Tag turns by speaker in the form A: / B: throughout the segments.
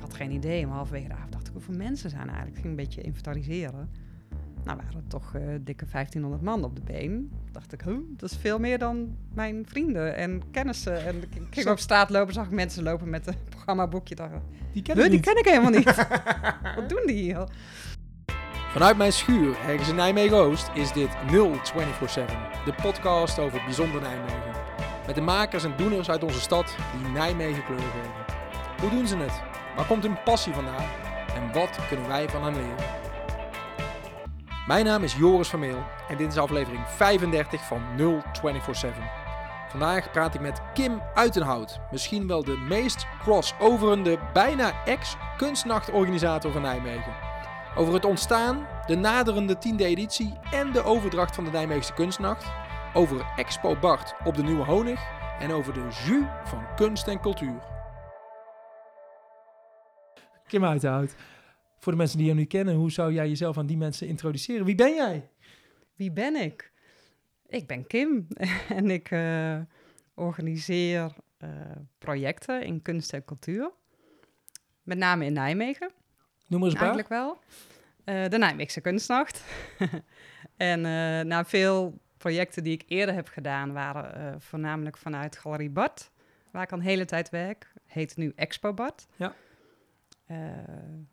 A: ik had geen idee. Maar halverwege de avond dacht ik, hoeveel mensen zijn eigenlijk? Ik ging een beetje inventariseren. Nou, waren er toch eh, dikke 1500 man op de been. Dacht ik, huh, dat is veel meer dan mijn vrienden en kennissen. En ik ging op straat lopen, zag ik mensen lopen met een programmaboekje. Dacht, ik,
B: Die ken
A: huh, die
B: niet.
A: ken ik helemaal niet. Wat doen die hier?
B: Vanuit mijn schuur, ergens in Nijmegen-Oost, is dit 0247. De podcast over bijzonder Nijmegen. Met de makers en doeners uit onze stad die Nijmegen kleur geven. Hoe doen ze het? Waar komt hun passie vandaan? En wat kunnen wij van hen leren? Mijn naam is Joris Vermeel en dit is aflevering 35 van 0247. Vandaag praat ik met Kim Uitenhout, misschien wel de meest crossoverende, bijna ex-kunstnachtorganisator van Nijmegen. Over het ontstaan, de naderende tiende editie en de overdracht van de Nijmeegse kunstnacht. Over Expo Bart op de Nieuwe Honig en over de jus van kunst en cultuur. Kim Uitenhout, voor de mensen die je nu kennen, hoe zou jij jezelf aan die mensen introduceren? Wie ben jij?
A: Wie ben ik? Ik ben Kim en ik eh, organiseer eh, projecten in kunst en cultuur. Met name in Nijmegen.
B: Noem eens paar.
A: Eigenlijk wel. Eh, de Nijmeegse Kunstnacht. en na veel projecten die ik eerder heb gedaan, waren voornamelijk vanuit Galerie Bart, waar ik al een hele tijd werk. Heet nu Expo Bart.
B: Ja.
A: Eh,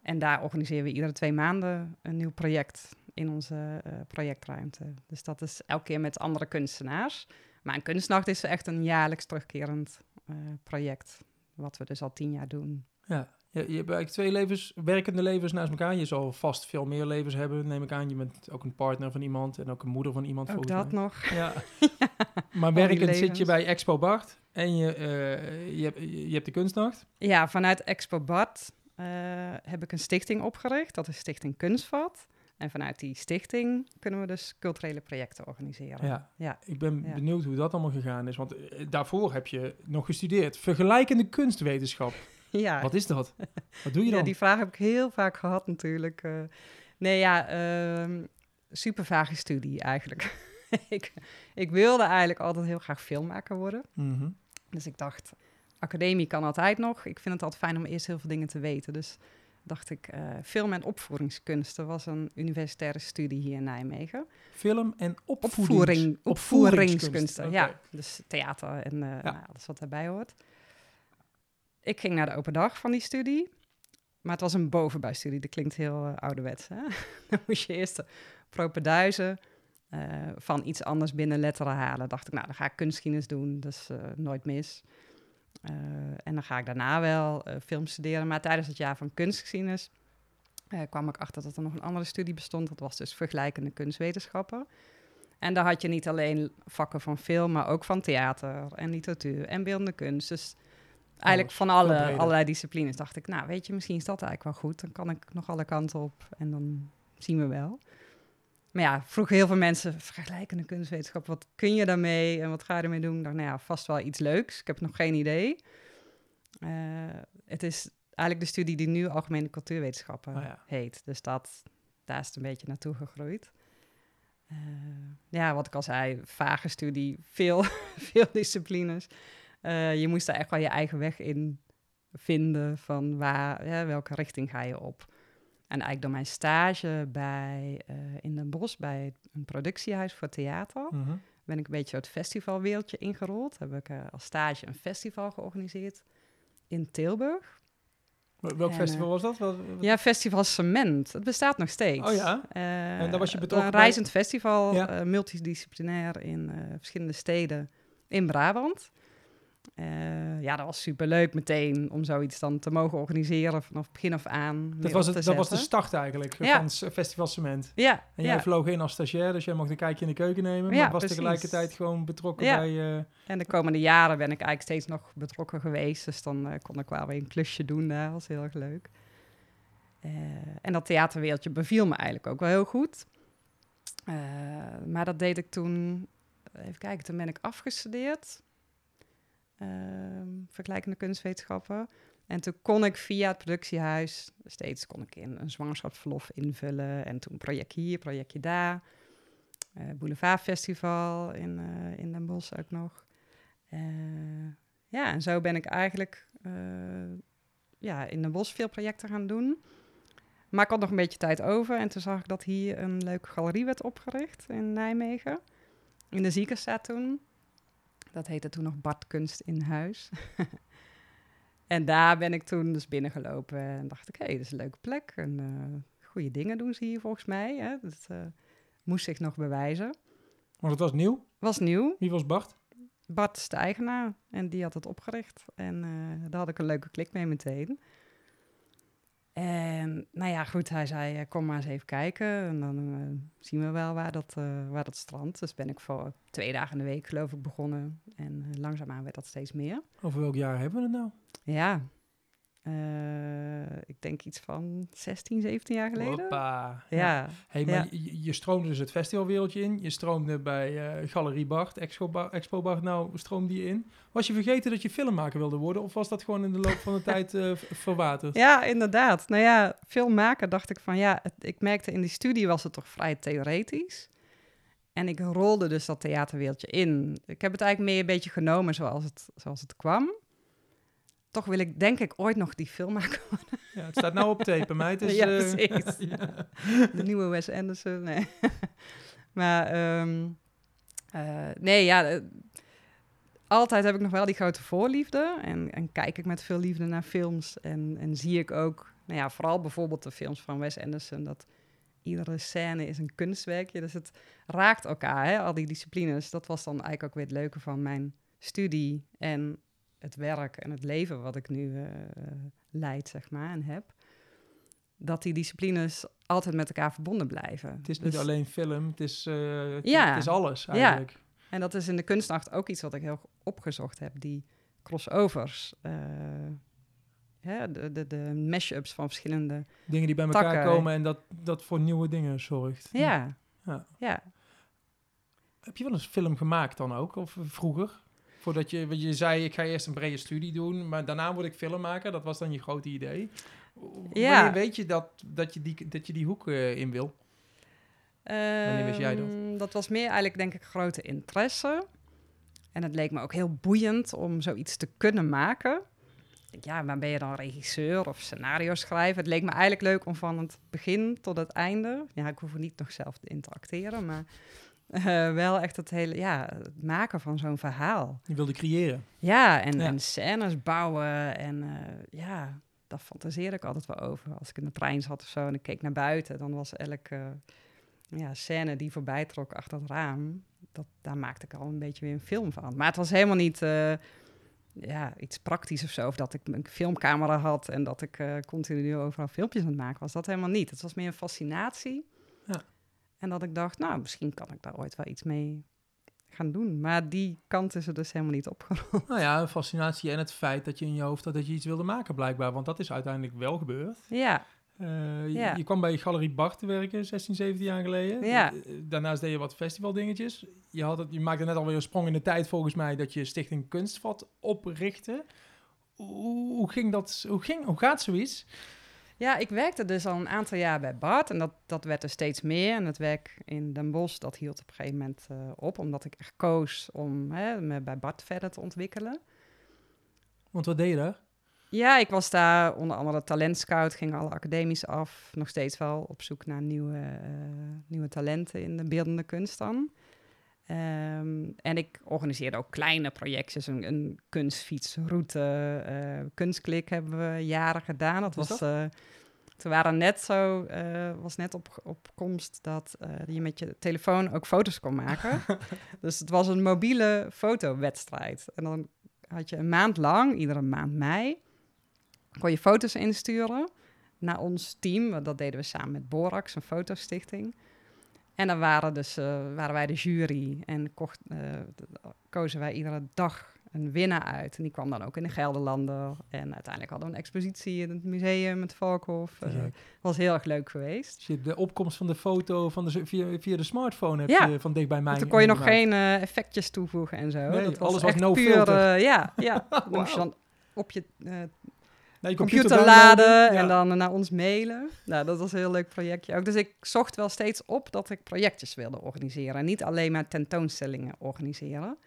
A: en daar organiseren we iedere twee maanden een nieuw project in onze eh, projectruimte. Dus dat is elke keer met andere kunstenaars. Maar een kunstnacht is echt een jaarlijks terugkerend eh, project, wat we dus al tien jaar doen.
B: Ja, je, je hebt eigenlijk twee levens, werkende levens naast elkaar. Je zal vast veel meer levens hebben, neem ik aan. Je bent ook een partner van iemand en ook een moeder van iemand.
A: Ook dat
B: mij.
A: nog.
B: Ja. maar werkend zit je bij Expo Bart en je, je, hebt, je hebt de kunstnacht.
A: Ja, vanuit Expo Bart heb ik een stichting opgericht. Dat is Stichting Kunstvat. En vanuit die stichting kunnen we dus culturele projecten organiseren.
B: Ja.
A: ja.
B: Ik ben
A: Ja.
B: benieuwd hoe dat allemaal gegaan is. Want eh, daarvoor heb je nog gestudeerd. Vergelijkende kunstwetenschap.
A: Ja.
B: Wat is dat? Wat doe je dan?
A: ja, die vraag heb ik heel vaak gehad natuurlijk. eh. nee, ja, ehm super vage studie eigenlijk. ik, ik wilde eigenlijk altijd heel graag filmmaker worden.
B: Mhm.
A: Dus ik dacht, academie kan altijd nog. Ik vind het altijd fijn om eerst heel veel dingen te weten. Dus dacht ik, eh, film- en opvoeringskunsten was een universitaire studie hier in Nijmegen.
B: Film en opvoedings-
A: Opvoering, opvoeringskunsten, ja. Dus theater en eh, nou, alles wat daarbij hoort. Ik ging naar de open dag van die studie. Maar het was een bovenbouwstudie. Dat klinkt heel eh, ouderwets. Hè? Dan moest je eerst de propenduizen van iets anders binnen letteren halen. Dacht ik, nou, dan ga ik kunstgeschiedenis doen. Dat is eh, nooit mis. Eh, en dan ga ik daarna wel eh, film studeren. Maar tijdens het jaar van kunstgeschiedenis eh, kwam ik achter dat er nog een andere studie bestond. Dat was dus vergelijkende kunstwetenschappen. En daar had je niet alleen vakken van film, maar ook van theater en literatuur en beeldende kunst. Dus eigenlijk
B: Alles,
A: van alle, allerlei disciplines dacht ik, nou weet je, misschien is dat eigenlijk wel goed. Dan kan ik nog alle kanten op en dan zien we wel. Maar ja, vroegen heel veel mensen, vergelijkende kunstwetenschap, wat kun je daarmee en wat ga je ermee doen? Ik dacht, nou ja, vast wel iets leuks. Ik heb nog geen idee. Eh, het is eigenlijk de studie die nu Algemene Cultuurwetenschappen
B: ja.
A: heet. Dus dat, daar is het een beetje naartoe gegroeid. Eh, ja, wat ik al zei, vage studie, veel, veel disciplines. Eh, je moest daar echt wel je eigen weg in vinden van waar, ja, welke richting ga je op. En eigenlijk door mijn stage bij, eh, in Den Bosch bij een productiehuis voor theater
B: Mhm.
A: ben ik een beetje het festivalwereldje ingerold. Heb ik eh, als stage een festival georganiseerd in Tilburg.
B: Welk
A: En,
B: festival
A: eh,
B: was dat? Wat, wat-
A: Ja, Festival Cement. Het bestaat nog steeds.
B: Oh ja? En daar was je betrokken
A: Een
B: bij?
A: reizend festival,
B: Ja.
A: multidisciplinair in verschillende steden in Brabant. Eh, ja, dat was superleuk meteen om zoiets dan te mogen organiseren vanaf begin af aan.
B: dat, was het, dat was de start eigenlijk
A: Ja.
B: van Festival Cement.
A: Ja,
B: En
A: ja.
B: jij vloog in als stagiair, dus jij mocht een kijkje in de keuken nemen.
A: Ja,
B: maar was
A: precies.
B: tegelijkertijd gewoon betrokken bij... eh,
A: En de komende jaren ben ik eigenlijk steeds nog betrokken geweest. Dus dan eh, kon ik wel weer een klusje doen daar. Dat was heel erg leuk. En dat theaterwereldje beviel me eigenlijk ook wel heel goed. Maar dat deed ik toen... Even kijken, toen ben ik afgestudeerd. Ehm, vergelijkende kunstwetenschappen. En toen kon ik via het productiehuis... Steeds kon ik in een zwangerschapsverlof invullen. En toen projectje hier, projectje daar. Eh Boulevard Festival in, eh, in Den Bosch ook nog. Eh, ja, en zo ben ik eigenlijk ja, in de bos veel projecten gaan doen. Maar ik had nog een beetje tijd over. En toen zag ik dat hier een leuke galerie werd opgericht in Nijmegen. In de Ziekenstraat toen. Dat heette toen nog Bart Kunst in Huis. en daar ben ik toen dus binnengelopen. En dacht ik, hé, hey, dit is een leuke plek. En uh, goede dingen doen ze hier volgens mij. Hè? Dat uh, moest zich nog bewijzen.
B: Want het was nieuw?
A: Was nieuw.
B: Wie was Bart?
A: Bart is de eigenaar en die had het opgericht. En uh, daar had ik een leuke klik mee meteen. En nou ja, goed, hij zei, kom maar eens even kijken. En dan uh, zien we wel waar dat, uh, waar dat strandt. Dus ben ik voor twee dagen in de week, geloof ik, begonnen. En langzaamaan werd dat steeds meer.
B: Over welk jaar hebben we het nou?
A: Ja, ik denk iets van 16, 17 jaar geleden.
B: Hoppa.
A: Ja. ja.
B: Hey, maar ja. Je, je, stroomde dus het festivalwereldje in. Je stroomde bij Galerie Bart, Expo, Bar, Expo Bart. Nou, stroomde je in. Was je vergeten dat je filmmaker wilde worden? Of was dat gewoon in de loop van de tijd uh, verwaterd?
A: Ja, inderdaad. Nou ja, filmmaker dacht ik van ja, het, ik merkte in die studie was het toch vrij theoretisch. En ik rolde dus dat theaterwereldje in. Ik heb het eigenlijk meer een beetje genomen zoals het, zoals het kwam. Toch wil ik denk ik ooit nog die filmmaker worden.
B: Ja, het staat nou op tape, meid. Dus,
A: ja, uh, precies. ja. De nieuwe Wes Anderson, nee. maar um, uh, nee, ja altijd heb ik nog wel die grote voorliefde. En, en kijk ik met veel liefde naar films. En, en zie ik ook, nou ja, vooral bijvoorbeeld de films van Wes Anderson, dat iedere scène is een kunstwerkje. Dus het raakt elkaar, hè, al die disciplines. Dat was dan eigenlijk ook weer het leuke van mijn studie en het werk en het leven wat ik nu uh, leid, zeg maar, en heb. Dat die disciplines altijd met elkaar verbonden blijven.
B: Het is niet dus alleen film, het is, uh, het, ja, het is alles eigenlijk.
A: Ja. En dat is in de kunstnacht ook iets wat ik heel opgezocht heb, die crossovers. Uh, hè, de, de, de mash-ups van verschillende
B: Dingen die bij elkaar
A: takken.
B: komen en dat, dat voor nieuwe dingen zorgt.
A: Ja. ja. ja.
B: Heb je wel eens film gemaakt dan ook, of vroeger? Voordat je, je zei, ik ga eerst een brede studie doen, maar daarna word ik filmmaker. Dat was dan je grote idee. Ja. Wanneer weet je dat, dat, je die, dat je die hoek uh, in wil? Wanneer wist jij dat?
A: Ehm, dat was meer eigenlijk, denk ik, grote interesse. En het leek me ook heel boeiend om zoiets te kunnen maken. Ja, maar ben je dan regisseur of scenario schrijver? Het leek me eigenlijk leuk om van het begin tot het einde... Ja, ik hoef niet nog zelf te interacteren, maar... Uh, wel echt het hele, ja, het maken van zo'n verhaal.
B: Je wilde creëren.
A: Ja, en, ja. en scènes bouwen en uh, ja, dat fantaseerde ik altijd wel over. Als ik in de trein zat of zo en ik keek naar buiten, dan was elke... Uh, ja, scène die voorbij trok achter het raam, dat, daar maakte ik al een beetje weer een film van. Maar het was helemaal niet ja, iets praktisch of zo, of dat ik een filmcamera had en dat ik continu overal filmpjes aan het maken was. Dat helemaal niet. Het was meer een fascinatie.
B: Ja.
A: En dat ik dacht, nou, misschien kan ik daar ooit wel iets mee gaan doen. Maar die kant is er dus helemaal niet opgerold.
B: Nou ja, fascinatie en het feit dat je in je hoofd had dat je iets wilde maken blijkbaar. Want dat is uiteindelijk wel gebeurd.
A: Ja,
B: uh, ja. je, je, kwam bij Galerie Bart te werken, 16, 17 jaar geleden.
A: Ja.
B: Daarnaast deed je wat festivaldingetjes. Je, had het, je maakte net alweer een sprong in de tijd volgens mij dat je Stichting Kunstvat oprichtte. Hoe, hoe ging dat? Hoe, ging, hoe gaat zoiets?
A: Ja, ik werkte dus al een aantal jaar bij Bart en dat, dat werd er steeds meer. En het werk in Den Bosch, dat hield op een gegeven moment uh, op, omdat ik echt koos om hè, me bij Bart verder te ontwikkelen.
B: Want wat deed je daar?
A: Ja, ik was daar onder andere talentscout, ging alle academies af. Nog steeds wel op zoek naar nieuwe, uh, nieuwe talenten in de beeldende kunst dan. Um, en ik organiseerde ook kleine projectjes, een, een kunstfietsroute, uh, kunstklik hebben we jaren gedaan. Dat was, uh, toen waren net zo, was net op, op komst dat je met je telefoon ook foto's kon maken. dus het was een mobiele fotowedstrijd. En dan had je een maand lang, iedere maand mei, kon je foto's insturen naar ons team. Dat deden we samen met Borax, een fotostichting. En dan waren, dus, uh, waren wij de jury en kocht, uh, kozen wij iedere dag een winnaar uit. En die kwam dan ook in de Gelderlanden. En uiteindelijk hadden we een expositie in het museum met Valkhof. Uh, was heel erg leuk geweest.
B: Dus je de opkomst van de foto van de, via, via de smartphone heb ja. je van dichtbij mij.
A: Dan kon je nog geen effectjes toevoegen en zo.
B: Nee,
A: dat
B: was alles
A: was
B: no
A: puur,
B: filter.
A: ja, ja. Dan wow. moest je dan op je computer,
B: computer,
A: laden en dan naar ons mailen. Nou, dat was een heel leuk projectje ook. Dus ik zocht wel steeds op dat ik projectjes wilde organiseren. En niet alleen maar tentoonstellingen organiseren.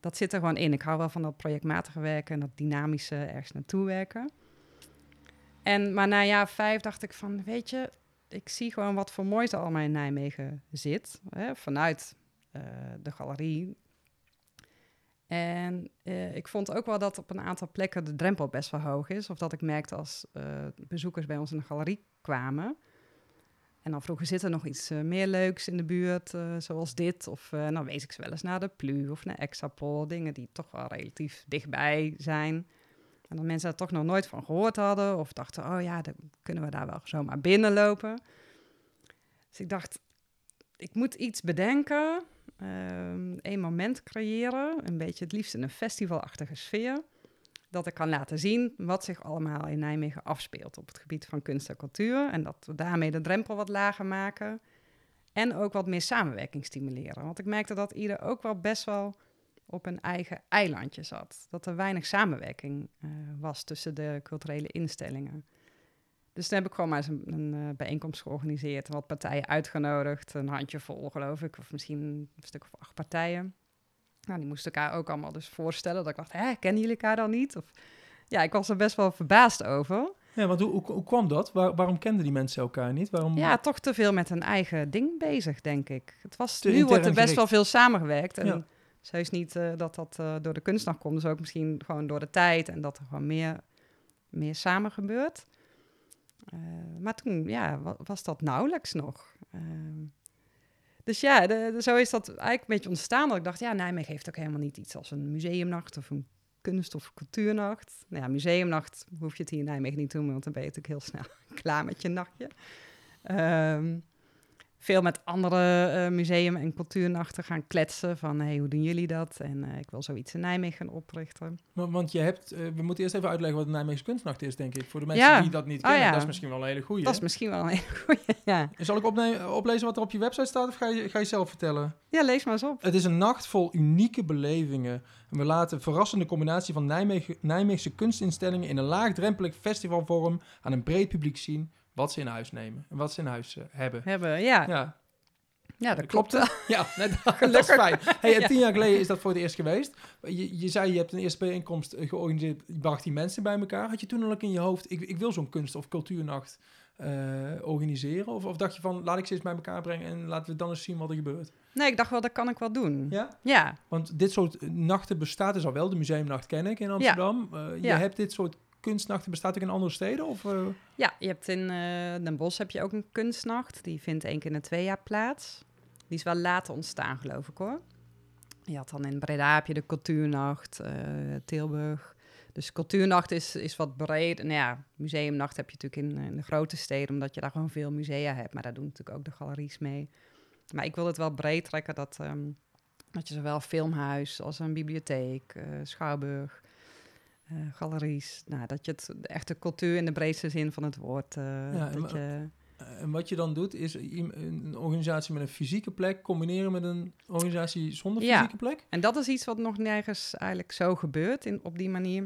A: dat zit er gewoon in. Ik hou wel van dat projectmatige werken en dat dynamische ergens naartoe werken. En, maar na jaar vijf dacht ik van, weet je, ik zie gewoon wat voor moois er allemaal in Nijmegen zit. Hè, vanuit uh, de galerie. En uh, ik vond ook wel dat op een aantal plekken de drempel best wel hoog is. Of dat ik merkte als uh, bezoekers bij ons in de galerie kwamen. En dan vroegen, zit er nog iets meer leuks in de buurt, zoals dit? Of dan wees ik ze wel eens naar de Plu of naar Exapol. Dingen die toch wel relatief dichtbij zijn. En dat mensen daar toch nog nooit van gehoord hadden. Of dachten, oh ja, dan kunnen we daar wel zomaar binnenlopen. Dus ik dacht, ik moet iets bedenken. Um, een moment creëren. Een beetje het liefst in een festivalachtige sfeer. Dat ik kan laten zien wat zich allemaal in Nijmegen afspeelt op het gebied van kunst en cultuur. En dat we daarmee de drempel wat lager maken. En ook wat meer samenwerking stimuleren. Want ik merkte dat ieder ook wel best wel op een eigen eilandje zat. Dat er weinig samenwerking uh, was tussen de culturele instellingen. Dus toen heb ik gewoon maar eens een, een uh, bijeenkomst georganiseerd, wat partijen uitgenodigd, een handje vol geloof ik, of misschien een stuk of acht partijen. Nou, die moesten elkaar ook allemaal dus voorstellen. Dat ik dacht, hè, kennen jullie elkaar dan niet? Of, ja, ik was er best wel verbaasd over.
B: Ja, want hoe, hoe, hoe kwam dat? Waar, waarom kenden die mensen elkaar niet? Waarom...
A: Ja, toch te veel met hun eigen ding bezig, denk ik. Het was, nu wordt er best wel veel samengewerkt. En ja is niet uh, dat dat uh, door de kunstdag komt, dus ook misschien gewoon door de tijd en dat er gewoon meer, meer samen gebeurt. Uh, maar toen, ja, was dat nauwelijks nog. Ehm, dus ja, zo is dat eigenlijk een beetje ontstaan. Dat ik dacht, ja, Nijmegen heeft ook helemaal niet iets als een museumnacht of een kunst- of cultuurnacht. Nou ja, museumnacht hoef je het hier in Nijmegen niet te doen, want dan ben je natuurlijk heel snel klaar met je nachtje. Um, veel met andere uh, museum- en cultuurnachten gaan kletsen. Van hey, hoe doen jullie dat? En uh, ik wil zoiets in Nijmegen gaan oprichten.
B: Maar, want je hebt, uh, we moeten eerst even uitleggen wat de Nijmeegse kunstnacht is, denk ik. Voor de mensen ja. die dat niet kennen, oh, ja. dat is misschien wel een hele goede.
A: Dat is misschien wel een hele goede, ja.
B: En zal ik oplezen wat er op je website staat of ga je, ga je zelf vertellen?
A: Ja, lees maar eens op.
B: Het is een nacht vol unieke belevingen. En we laten een verrassende combinatie van Nijmegen, Nijmeegse kunstinstellingen in een laagdrempelig festivalvorm aan een breed publiek zien wat ze in huis nemen en wat ze in huis uh, hebben.
A: Hebben, ja.
B: Ja,
A: ja dat klopt.
B: Ja, nee, dat, is fijn. Hey, ja. Tien jaar geleden is dat voor het eerst geweest. Je, je zei, je hebt een eerste bijeenkomst eh, georganiseerd, je bracht die mensen bij elkaar. Had je toen al in je hoofd, ik, ik wil zo'n kunst- of cultuurnacht uh, organiseren? Of, of dacht je van, laat ik ze eens bij elkaar brengen en laten we dan eens zien wat er gebeurt?
A: Nee, ik dacht wel, dat kan ik wel doen.
B: Ja?
A: Ja.
B: Want dit soort nachten bestaat dus al wel. De museumnacht ken ik in Amsterdam. Ja. Uh, je hebt dit soort kunstnachten bestaat ook in andere steden? Of, uh...
A: Ja, je hebt in uh, Den Bosch heb je ook een kunstnacht. Die vindt één keer in de twee jaar plaats. Die is wel later ontstaan, geloof ik hoor. Je had dan in Breda heb je de cultuurnacht, uh, Tilburg. Dus cultuurnacht is, is wat breed. Nou ja, museumnacht heb je natuurlijk in, in, de grote steden, omdat je daar gewoon veel musea hebt. Maar daar doen natuurlijk ook de galeries mee. Maar ik wil het wel breed trekken dat, um, dat je zowel filmhuis als een bibliotheek, schouwburg, uh, galeries. Nou, dat je het de echte cultuur in de breedste zin van het woord. Uh, ja, dat je...
B: En wat je dan doet, is een organisatie met een fysieke plek combineren met een organisatie zonder fysieke plek?
A: En dat is iets wat nog nergens eigenlijk zo gebeurt in, op die manier.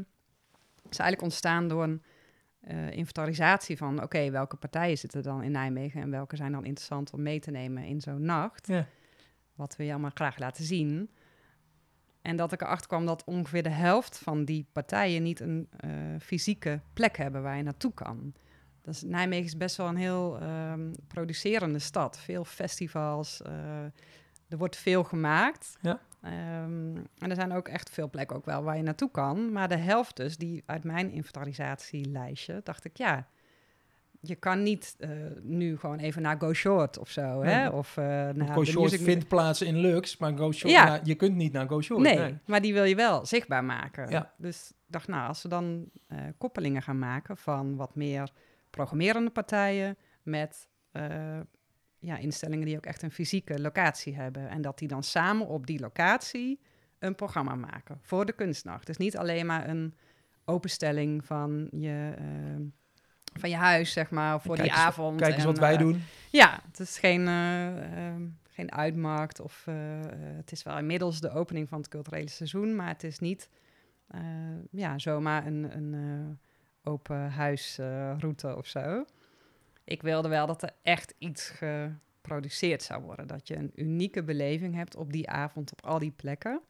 A: Het is eigenlijk ontstaan door een uh, inventarisatie van... oké, welke partijen zitten dan in Nijmegen... en welke zijn dan interessant om mee te nemen in zo'n nacht. Ja. Wat we je allemaal graag laten zien. En dat ik erachter kwam dat ongeveer de helft van die partijen niet een uh, fysieke plek hebben waar je naartoe kan. Dus Nijmegen is best wel een heel um, producerende stad. Veel festivals, uh, er wordt veel gemaakt. Ja. Um, en er zijn ook echt veel plekken ook wel waar je naartoe kan. Maar de helft dus, die uit mijn inventarisatielijstje, dacht ik, ja, je kan niet uh, nu gewoon even naar Go Short of zo. Nee. Hè? Of, uh, naar
B: Go Short vindt plaats in Lux, maar Go Short, ja. je kunt niet naar Go Short.
A: Nee, nee, maar die wil je wel zichtbaar maken. Ja. Dus ik dacht, nou, als we dan uh, koppelingen gaan maken van wat meer programmerende partijen met ja, instellingen die ook echt een fysieke locatie hebben. En dat die dan samen op die locatie een programma maken voor de kunstnacht. Dus niet alleen maar een openstelling van je van je huis, zeg maar, voor die avond.
B: Kijk eens wat wij doen.
A: Ja, het is geen, uh, geen uitmarkt of uh, het is wel inmiddels de opening van het culturele seizoen, maar het is niet ja, zomaar een, een open huisroute of zo. Ik wilde wel dat er echt iets geproduceerd zou worden. Dat je een unieke beleving hebt op die avond op al die plekken.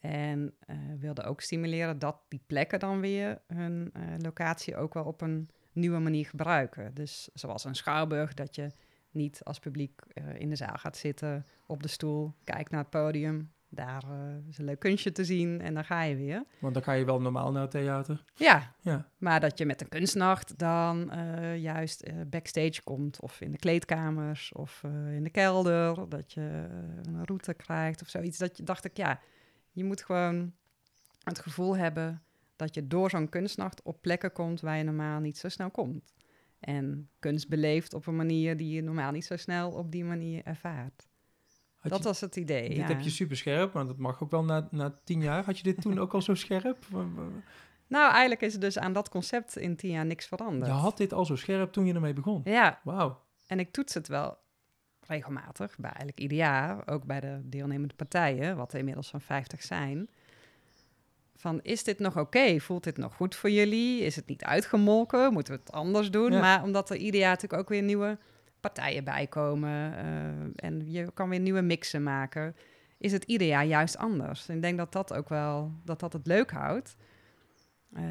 A: En uh, wilde ook stimuleren dat die plekken dan weer hun uh, locatie ook wel op een nieuwe manier gebruiken. Dus zoals een schouwburg, dat je niet als publiek uh, in de zaal gaat zitten op de stoel, kijkt naar het podium. Daar is een leuk kunstje te zien en dan ga je weer.
B: Want dan ga je wel normaal naar het theater.
A: Ja, ja. maar dat je met een kunstnacht dan juist backstage komt. Of in de kleedkamers of in de kelder. Dat je een route krijgt of zoiets. Dat je, dacht ik, ja, je moet gewoon het gevoel hebben dat je door zo'n kunstnacht op plekken komt waar je normaal niet zo snel komt. En kunst beleeft op een manier die je normaal niet zo snel op die manier ervaart. dat was het idee.
B: Dit heb je super scherp, maar dat mag ook wel na, na tien jaar. Had je dit toen ook al zo scherp?
A: Nou, eigenlijk is er dus aan dat concept in tien jaar niks veranderd.
B: Je had dit al zo scherp toen je ermee begon?
A: Ja.
B: Wauw.
A: En ik toets het wel regelmatig, bij eigenlijk ieder jaar, ook bij de deelnemende partijen, wat er inmiddels van 50 zijn. Van is dit nog oké? Voelt dit nog goed voor jullie? Is het niet uitgemolken? Moeten we het anders doen? Maar omdat er ieder jaar natuurlijk ook weer nieuwe partijen bijkomen uh, en je kan weer nieuwe mixen maken, is het ieder jaar juist anders. En ik denk dat dat ook wel dat dat het leuk houdt.
B: Uh,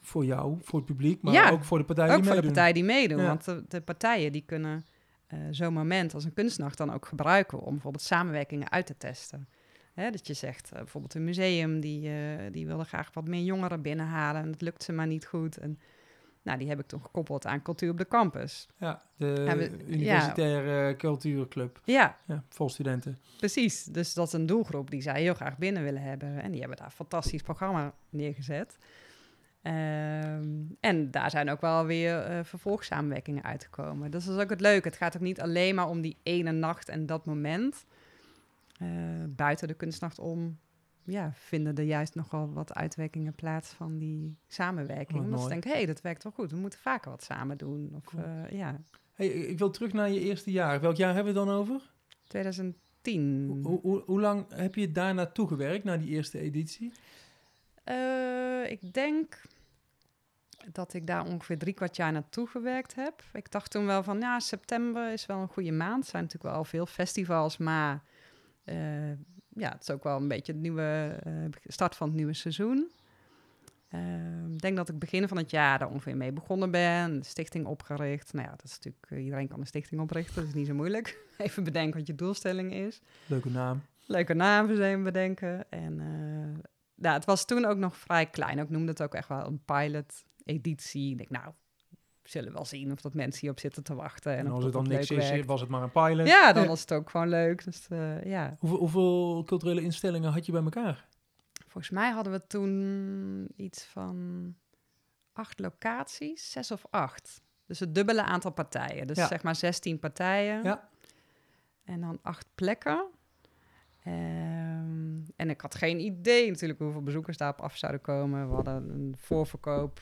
B: voor jou, voor het publiek, maar ja, ook voor de partijen
A: ook
B: die
A: voor
B: meedoen.
A: de partijen die meedoen. Want de, de, partijen die kunnen uh, zo'n moment als een kunstnacht dan ook gebruiken om bijvoorbeeld samenwerkingen uit te testen. Hè, dat je zegt, uh, bijvoorbeeld een museum, die, uh, die wilde graag wat meer jongeren binnenhalen en dat lukt ze maar niet goed. En nou, die heb ik toen gekoppeld aan Cultuur op de Campus.
B: Ja, de Universitaire ja. Cultuurclub.
A: Ja.
B: ja. Vol studenten.
A: Precies, dus dat is een doelgroep die zij heel graag binnen willen hebben. En die hebben daar een fantastisch programma neergezet. Um, en daar zijn ook wel weer uh, vervolgsamenwerkingen uitgekomen. Dus dat is ook het leuke. Het gaat ook niet alleen maar om die ene nacht en dat moment. Uh, buiten de kunstnacht om ja, vinden er juist nogal wat uitwerkingen plaats van die samenwerking.
B: Oh,
A: Omdat ze denken, hé, hey, dat werkt wel goed. We moeten vaker wat samen doen. Of, cool. uh, ja.
B: hey, ik wil terug naar je eerste jaar. Welk jaar hebben we het dan over?
A: 2010.
B: Hoe, lang heb je daar naartoe gewerkt, naar die eerste editie?
A: Uh, ik denk dat ik daar ongeveer drie kwart jaar naartoe gewerkt heb. Ik dacht toen wel van, ja, september is wel een goede maand. Er zijn natuurlijk wel veel festivals, maar ja, het is ook wel een beetje de nieuwe uh, start van het nieuwe seizoen. Uh, ik denk dat ik begin van het jaar daar ongeveer mee begonnen ben. Stichting opgericht. Nou ja, dat is natuurlijk, iedereen kan een stichting oprichten, dat is niet zo moeilijk. Even bedenken wat je doelstelling is.
B: Leuke naam.
A: Leuke naam bedenken. En nou, het was toen ook nog vrij klein. Ik noemde het ook echt wel een pilot editie. Ik denk, nou, we zullen wel zien of dat mensen hierop zitten te wachten. En,
B: en als
A: het
B: dan niks is, werkt. was het maar een pilot.
A: Ja, dan was het ook gewoon leuk. Dus, uh, ja.
B: hoeveel, hoeveel culturele instellingen had je bij elkaar?
A: Volgens mij hadden we toen iets van acht locaties, zes of acht. Dus het dubbele aantal partijen. Dus ja. zeg maar 16 partijen.
B: Ja.
A: En dan acht plekken. Um, en ik had geen idee natuurlijk hoeveel bezoekers daarop af zouden komen. We hadden een voorverkoop,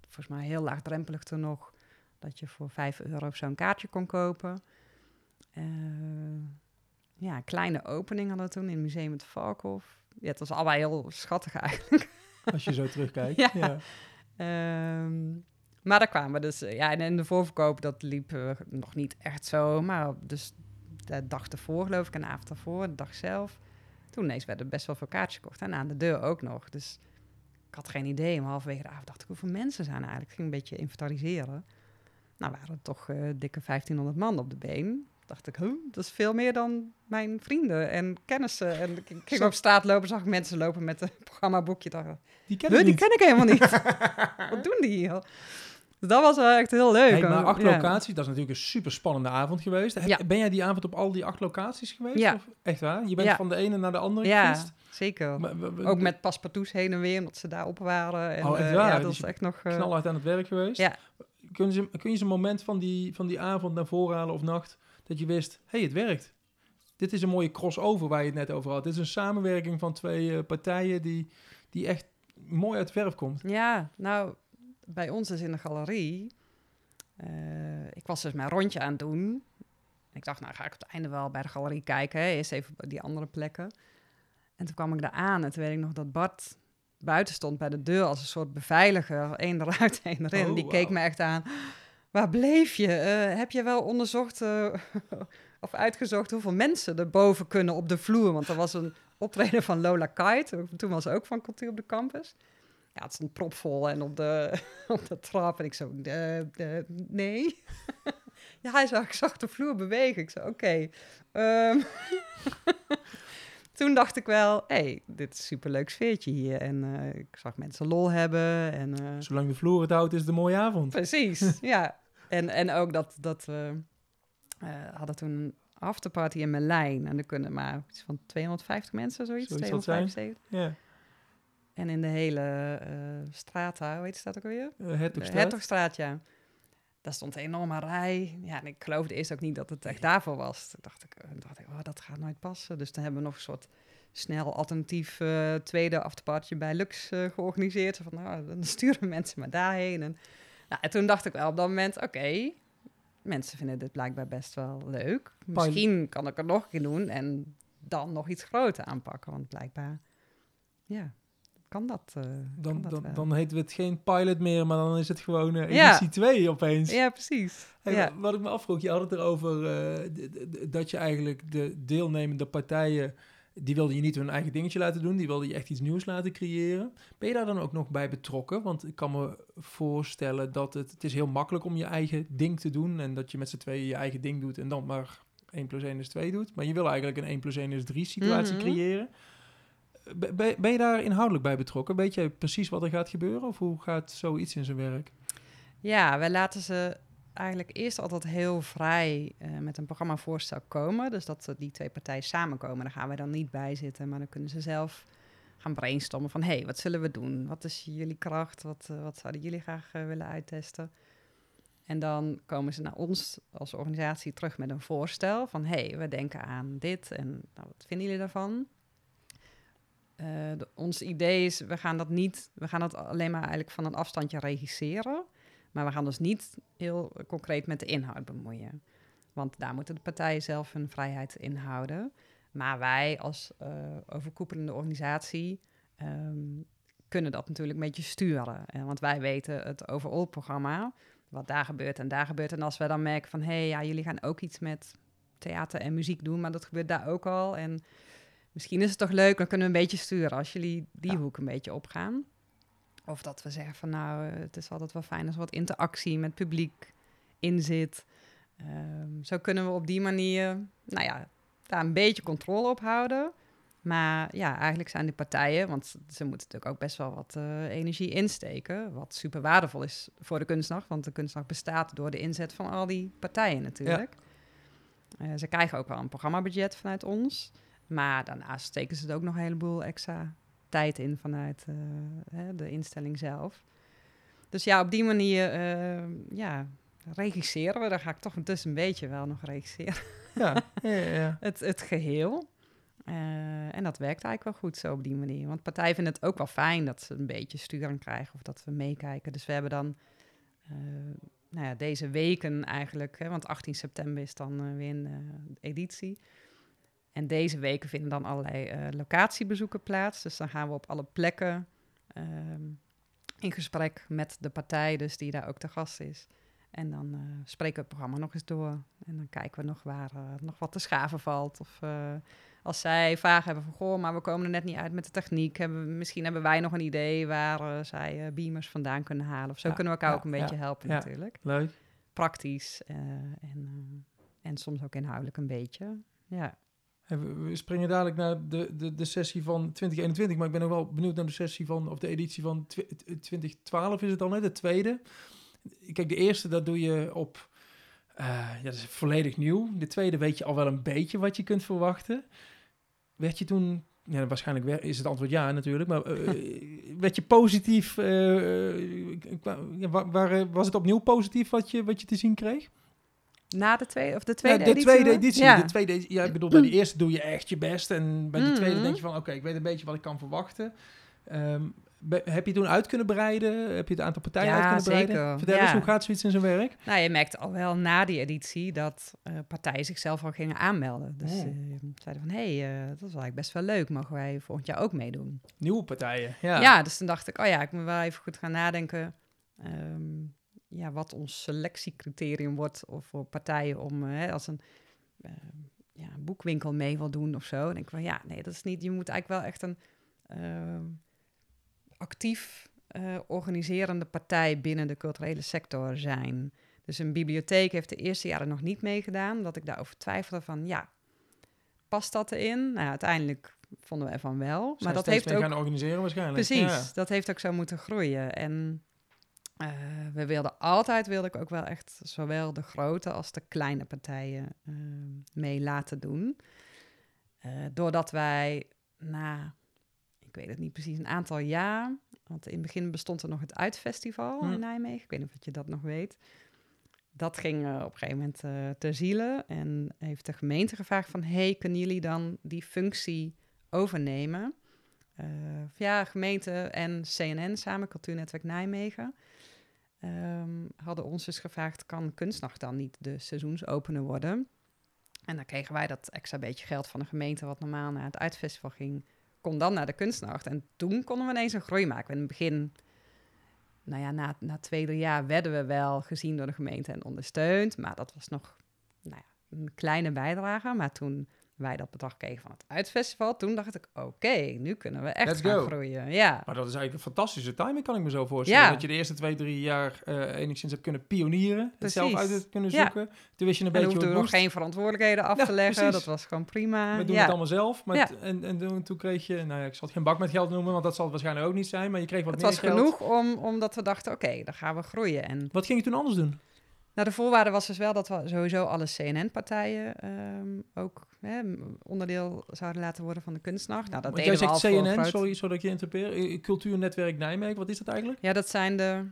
A: volgens mij heel laagdrempelig toen nog, dat je voor 5 euro of zo'n kaartje kon kopen. Uh, ja, een kleine opening hadden we toen in het Museum het Valkhof. Ja, het was allemaal heel schattig eigenlijk.
B: Als je zo terugkijkt.
A: ja. ja. Um, maar daar kwamen we dus, ja, en in de voorverkoop, dat liep uh, nog niet echt zo. Maar dus de dag ervoor, geloof ik, en de avond ervoor, de dag zelf. Toen ineens werden best wel veel kaartjes gekocht. En aan de deur ook nog. Dus ik had geen idee. Maar halverwege de avond dacht ik, hoeveel mensen zijn eigenlijk? Ik ging een beetje inventariseren. Nou waren er toch uh, dikke 1500 man op de been. Dacht ik, huh, dat is veel meer dan mijn vrienden en kennissen. En ik ging op straat lopen, zag ik mensen lopen met een programmaboekje. Dacht,
B: die ken, ik,
A: die ken ik helemaal niet. Wat doen die hier? Dus dat was wel echt heel leuk.
B: Hey, maar acht ja. locaties, dat is natuurlijk een super spannende avond geweest. Heb,
A: ja.
B: Ben jij die avond op al die acht locaties geweest?
A: Ja.
B: Of, echt waar? Je bent van de ene naar de andere
A: ja,
B: geweest?
A: zeker. Maar, Ook met paspartouts heen en weer, omdat ze daar op waren. En,
B: oh, echt waar?
A: Uh, ja, dat
B: dus
A: is echt nog...
B: Uh, knalhard aan het werk geweest?
A: Ja.
B: Kun je, kun je zo'n moment van die, van die avond naar voren halen of nacht, dat je wist, hé, hey, het werkt. Dit is een mooie crossover waar je het net over had. Dit is een samenwerking van twee uh, partijen die, die echt mooi uit het verf komt.
A: Ja, nou, bij ons is in de galerie uh, ik was dus mijn rondje aan het doen. Ik dacht, nou ga ik op het einde wel bij de galerie kijken. Hè. Eerst even die andere plekken. En toen kwam ik daar aan en toen weet ik nog dat Bart buiten stond bij de deur als een soort beveiliger. Eén eruit, één erin.
B: Oh,
A: die keek me echt aan. Waar bleef je? Uh, heb je wel onderzocht uh, of uitgezocht hoeveel mensen er boven kunnen op de vloer? Want er was een optreden van Lola Kite. Toen was ze ook van cultuur op de campus. Ja, het stond propvol en op de, op de trap. En ik zo, de, de, nee. ja, hij zag, ik zag de vloer bewegen. Ik zei, oké. Ehm, toen dacht ik wel, hé, hey, dit is een superleuk sfeertje hier. En uh, ik zag mensen lol hebben. En, uh,
B: Zolang de vloer het houdt, is het een mooie avond.
A: Precies, ja. En, en ook dat, dat we uh, hadden toen een afterparty in Merlijn. En er kunnen maar iets van 250 mensen, zoiets, zoiets 275. Ja. En in de hele uh, straat, hoe heet dat ook alweer?
B: Uh, Hertogstraat.
A: Hertogstraat, ja. Daar stond een enorme rij. Ja, en ik geloofde eerst ook niet dat het echt daarvoor was. Toen dacht ik, dacht ik oh, dat gaat nooit passen. Dus dan hebben we nog een soort snel alternatief uh, tweede afterpartje bij Lux uh, georganiseerd. Van, nou, dan sturen mensen maar daarheen. En, nou, en toen dacht ik wel op dat moment, oké, okay, mensen vinden dit blijkbaar best wel leuk. Misschien kan ik er nog een keer doen en dan nog iets groter aanpakken. Want blijkbaar, ja, kan dat. Uh,
B: dan,
A: kan dat
B: dan, dan heet het geen pilot meer, maar dan is het gewoon uh, editie 2 ja. opeens.
A: Ja, precies.
B: Hey,
A: ja.
B: Wat ik me afvroeg, je had het erover uh, dat je eigenlijk de deelnemende partijen die wilde je niet hun eigen dingetje laten doen. Die wilde je echt iets nieuws laten creëren. Ben je daar dan ook nog bij betrokken? Want ik kan me voorstellen dat het... Het is heel makkelijk om je eigen ding te doen. En dat je met z'n tweeën je eigen ding doet. En dan maar 1 plus 1 is 2 doet. Maar je wil eigenlijk een 1 plus 1 is 3 situatie mm -hmm. creëren. Ben, je daar inhoudelijk bij betrokken? Weet je precies wat er gaat gebeuren? Of hoe gaat zoiets in zijn werk?
A: Ja, wij laten ze eigenlijk eerst altijd heel vrij uh, met een programmavoorstel komen. Dus dat die twee partijen samenkomen. Daar gaan we dan niet bij zitten, maar dan kunnen ze zelf gaan brainstormen van... hé, hey, wat zullen we doen? Wat is jullie kracht? Wat, uh, wat zouden jullie graag willen uittesten? En dan komen ze naar ons als organisatie terug met een voorstel van... hé, hey, we denken aan dit en nou, wat vinden jullie daarvan? De, ons idee is, we gaan dat niet... we gaan dat alleen maar eigenlijk van een afstandje regisseren... Maar we gaan dus niet heel concreet met de inhoud bemoeien. Want daar moeten de partijen zelf hun vrijheid in houden. Maar wij als uh, overkoepelende organisatie um, kunnen dat natuurlijk een beetje sturen. Uh, want wij weten het overall programma, wat daar gebeurt en daar gebeurt. En als we dan merken van, hé, hey, ja, jullie gaan ook iets met theater en muziek doen, maar dat gebeurt daar ook al. En misschien is het toch leuk, dan kunnen we een beetje sturen als jullie die ja. hoek een beetje opgaan. Of dat we zeggen van nou, het is altijd wel fijn als er wat interactie met publiek in zit. Um, zo kunnen we op die manier, nou ja, daar een beetje controle op houden. Maar ja, eigenlijk zijn die partijen, want ze moeten natuurlijk ook best wel wat uh, energie insteken. Wat super waardevol is voor de kunstnacht, want de kunstnacht bestaat door de inzet van al die partijen natuurlijk. Ja. Uh, ze krijgen ook wel een programmabudget vanuit ons. Maar daarnaast steken ze er ook nog een heleboel extra tijd in vanuit uh, hè, de instelling zelf. Dus ja, op die manier uh, ja, regisseren we. Daar ga ik toch dus een beetje wel nog regisseren.
B: Ja, ja, ja.
A: het, het geheel. Uh, en dat werkt eigenlijk wel goed zo op die manier. Want partijen vinden het ook wel fijn dat ze een beetje sturing krijgen of dat we meekijken. Dus we hebben dan nou ja, deze weken eigenlijk, hè, want 18 september is dan weer een editie. En deze weken vinden dan allerlei uh, locatiebezoeken plaats. Dus dan gaan we op alle plekken um, in gesprek met de partij, dus die daar ook te gast is. En dan uh, spreken we het programma nog eens door. En dan kijken we nog waar uh, nog wat te schaven valt. Of als zij vragen hebben van, goh, maar we komen er net niet uit met de techniek. Hebben, we, misschien hebben wij nog een idee waar zij beamers vandaan kunnen halen. Of zo ja, kunnen we elkaar ja, ook een beetje helpen natuurlijk.
B: Leuk.
A: Praktisch en, en soms ook inhoudelijk een beetje, ja.
B: We springen dadelijk naar de, de, de sessie van 2021, maar ik ben nog wel benieuwd naar de sessie van, of de editie van 2012 is het dan, hè, de tweede. Kijk, de eerste, dat doe je op, uh, ja, dat is volledig nieuw. De tweede weet je al wel een beetje wat je kunt verwachten. Werd je toen, ja, waarschijnlijk is het antwoord ja natuurlijk, maar uh, werd je positief, uh, was het opnieuw positief wat je, wat je te zien kreeg?
A: Na de tweede, of de tweede
B: ja, de
A: editie?
B: tweede editie. Ja. De tweede, ja, ik bedoel, bij de eerste doe je echt je best. En bij de mm. tweede denk je van, oké, okay, ik weet een beetje wat ik kan verwachten. Um, be, heb je toen uit kunnen breiden? Heb je het aantal partijen
A: ja,
B: uit kunnen
A: zeker.
B: breiden? Vertel ja. eens, hoe gaat zoiets in zijn werk?
A: Nou, je merkte al wel na die editie dat uh, partijen zichzelf al gingen aanmelden. Dus oh. uh, zeiden van, hé, hey, uh, dat is eigenlijk best wel leuk. Mogen wij volgend jaar ook meedoen?
B: Nieuwe partijen, ja.
A: Ja, dus toen dacht ik, oh ja, ik moet wel even goed gaan nadenken... Um, ja, wat ons selectiecriterium wordt of voor partijen om hè, als een uh, ja, een boekwinkel mee wil doen of zo. Dan denk ik van ja, nee, dat is niet. Je moet eigenlijk wel echt een ehm, actief eh, organiserende partij binnen de culturele sector zijn. Dus een bibliotheek heeft de eerste jaren nog niet meegedaan, dat ik daarover twijfelde van ja, past dat erin? Nou, uiteindelijk vonden we ervan wel.
B: maar dat heeft ook gaan organiseren waarschijnlijk.
A: Precies, dat heeft ook zo moeten groeien. En uh, we wilden altijd, wilde ik ook wel echt zowel de grote als de kleine partijen uh, mee laten doen. Uh, doordat wij na, ik weet het niet precies, een aantal jaar, want in het begin bestond er nog het Uitfestival hm. in Nijmegen, ik weet niet of je dat nog weet. Dat ging op een gegeven moment ter ziele en heeft de gemeente gevraagd van, hey, kunnen jullie dan die functie overnemen? Ja, gemeente en CNN samen, Cultuurnetwerk Nijmegen um, hadden ons dus gevraagd: kan Kunstnacht dan niet de seizoensopener worden? En dan kregen wij dat extra beetje geld van de gemeente, wat normaal naar het uitfestival ging, kon dan naar de kunstnacht. En toen konden we ineens een groei maken. In het begin, nou ja, na, na twee, drie jaar werden we wel gezien door de gemeente en ondersteund. Maar dat was nog nou ja, een kleine bijdrage. Maar toen wij dat bedrag kregen van het uitfestival, toen dacht ik, oké, nu kunnen we echt gaan groeien. Ja.
B: Maar dat is eigenlijk een fantastische timing, kan ik me zo voorstellen. Ja. Dat je de eerste twee, drie jaar uh, enigszins hebt kunnen pionieren, het zelf uit kunnen zoeken. Ja. Toen wist je een beetje hoe
A: het nog geen verantwoordelijkheden af te leggen, dat was gewoon prima.
B: We doen het allemaal zelf. Met, en, en toen, toen, kreeg je, nou ja, ik zal het geen bak met geld noemen, want dat zal het waarschijnlijk ook niet zijn, maar je kreeg wat het meer
A: geld. Het was genoeg om, omdat we dachten, oké, dan gaan we groeien. En...
B: Wat ging je toen anders doen?
A: Nou, de voorwaarde was dus wel dat we sowieso alle CNN-partijen um, ook hè, onderdeel zouden laten worden van de kunstnacht. Nou, dat
B: jij zegt CNN, sorry, zodat ik je interpreteer. Cultuurnetwerk Nijmegen, wat is dat eigenlijk?
A: Ja, dat zijn de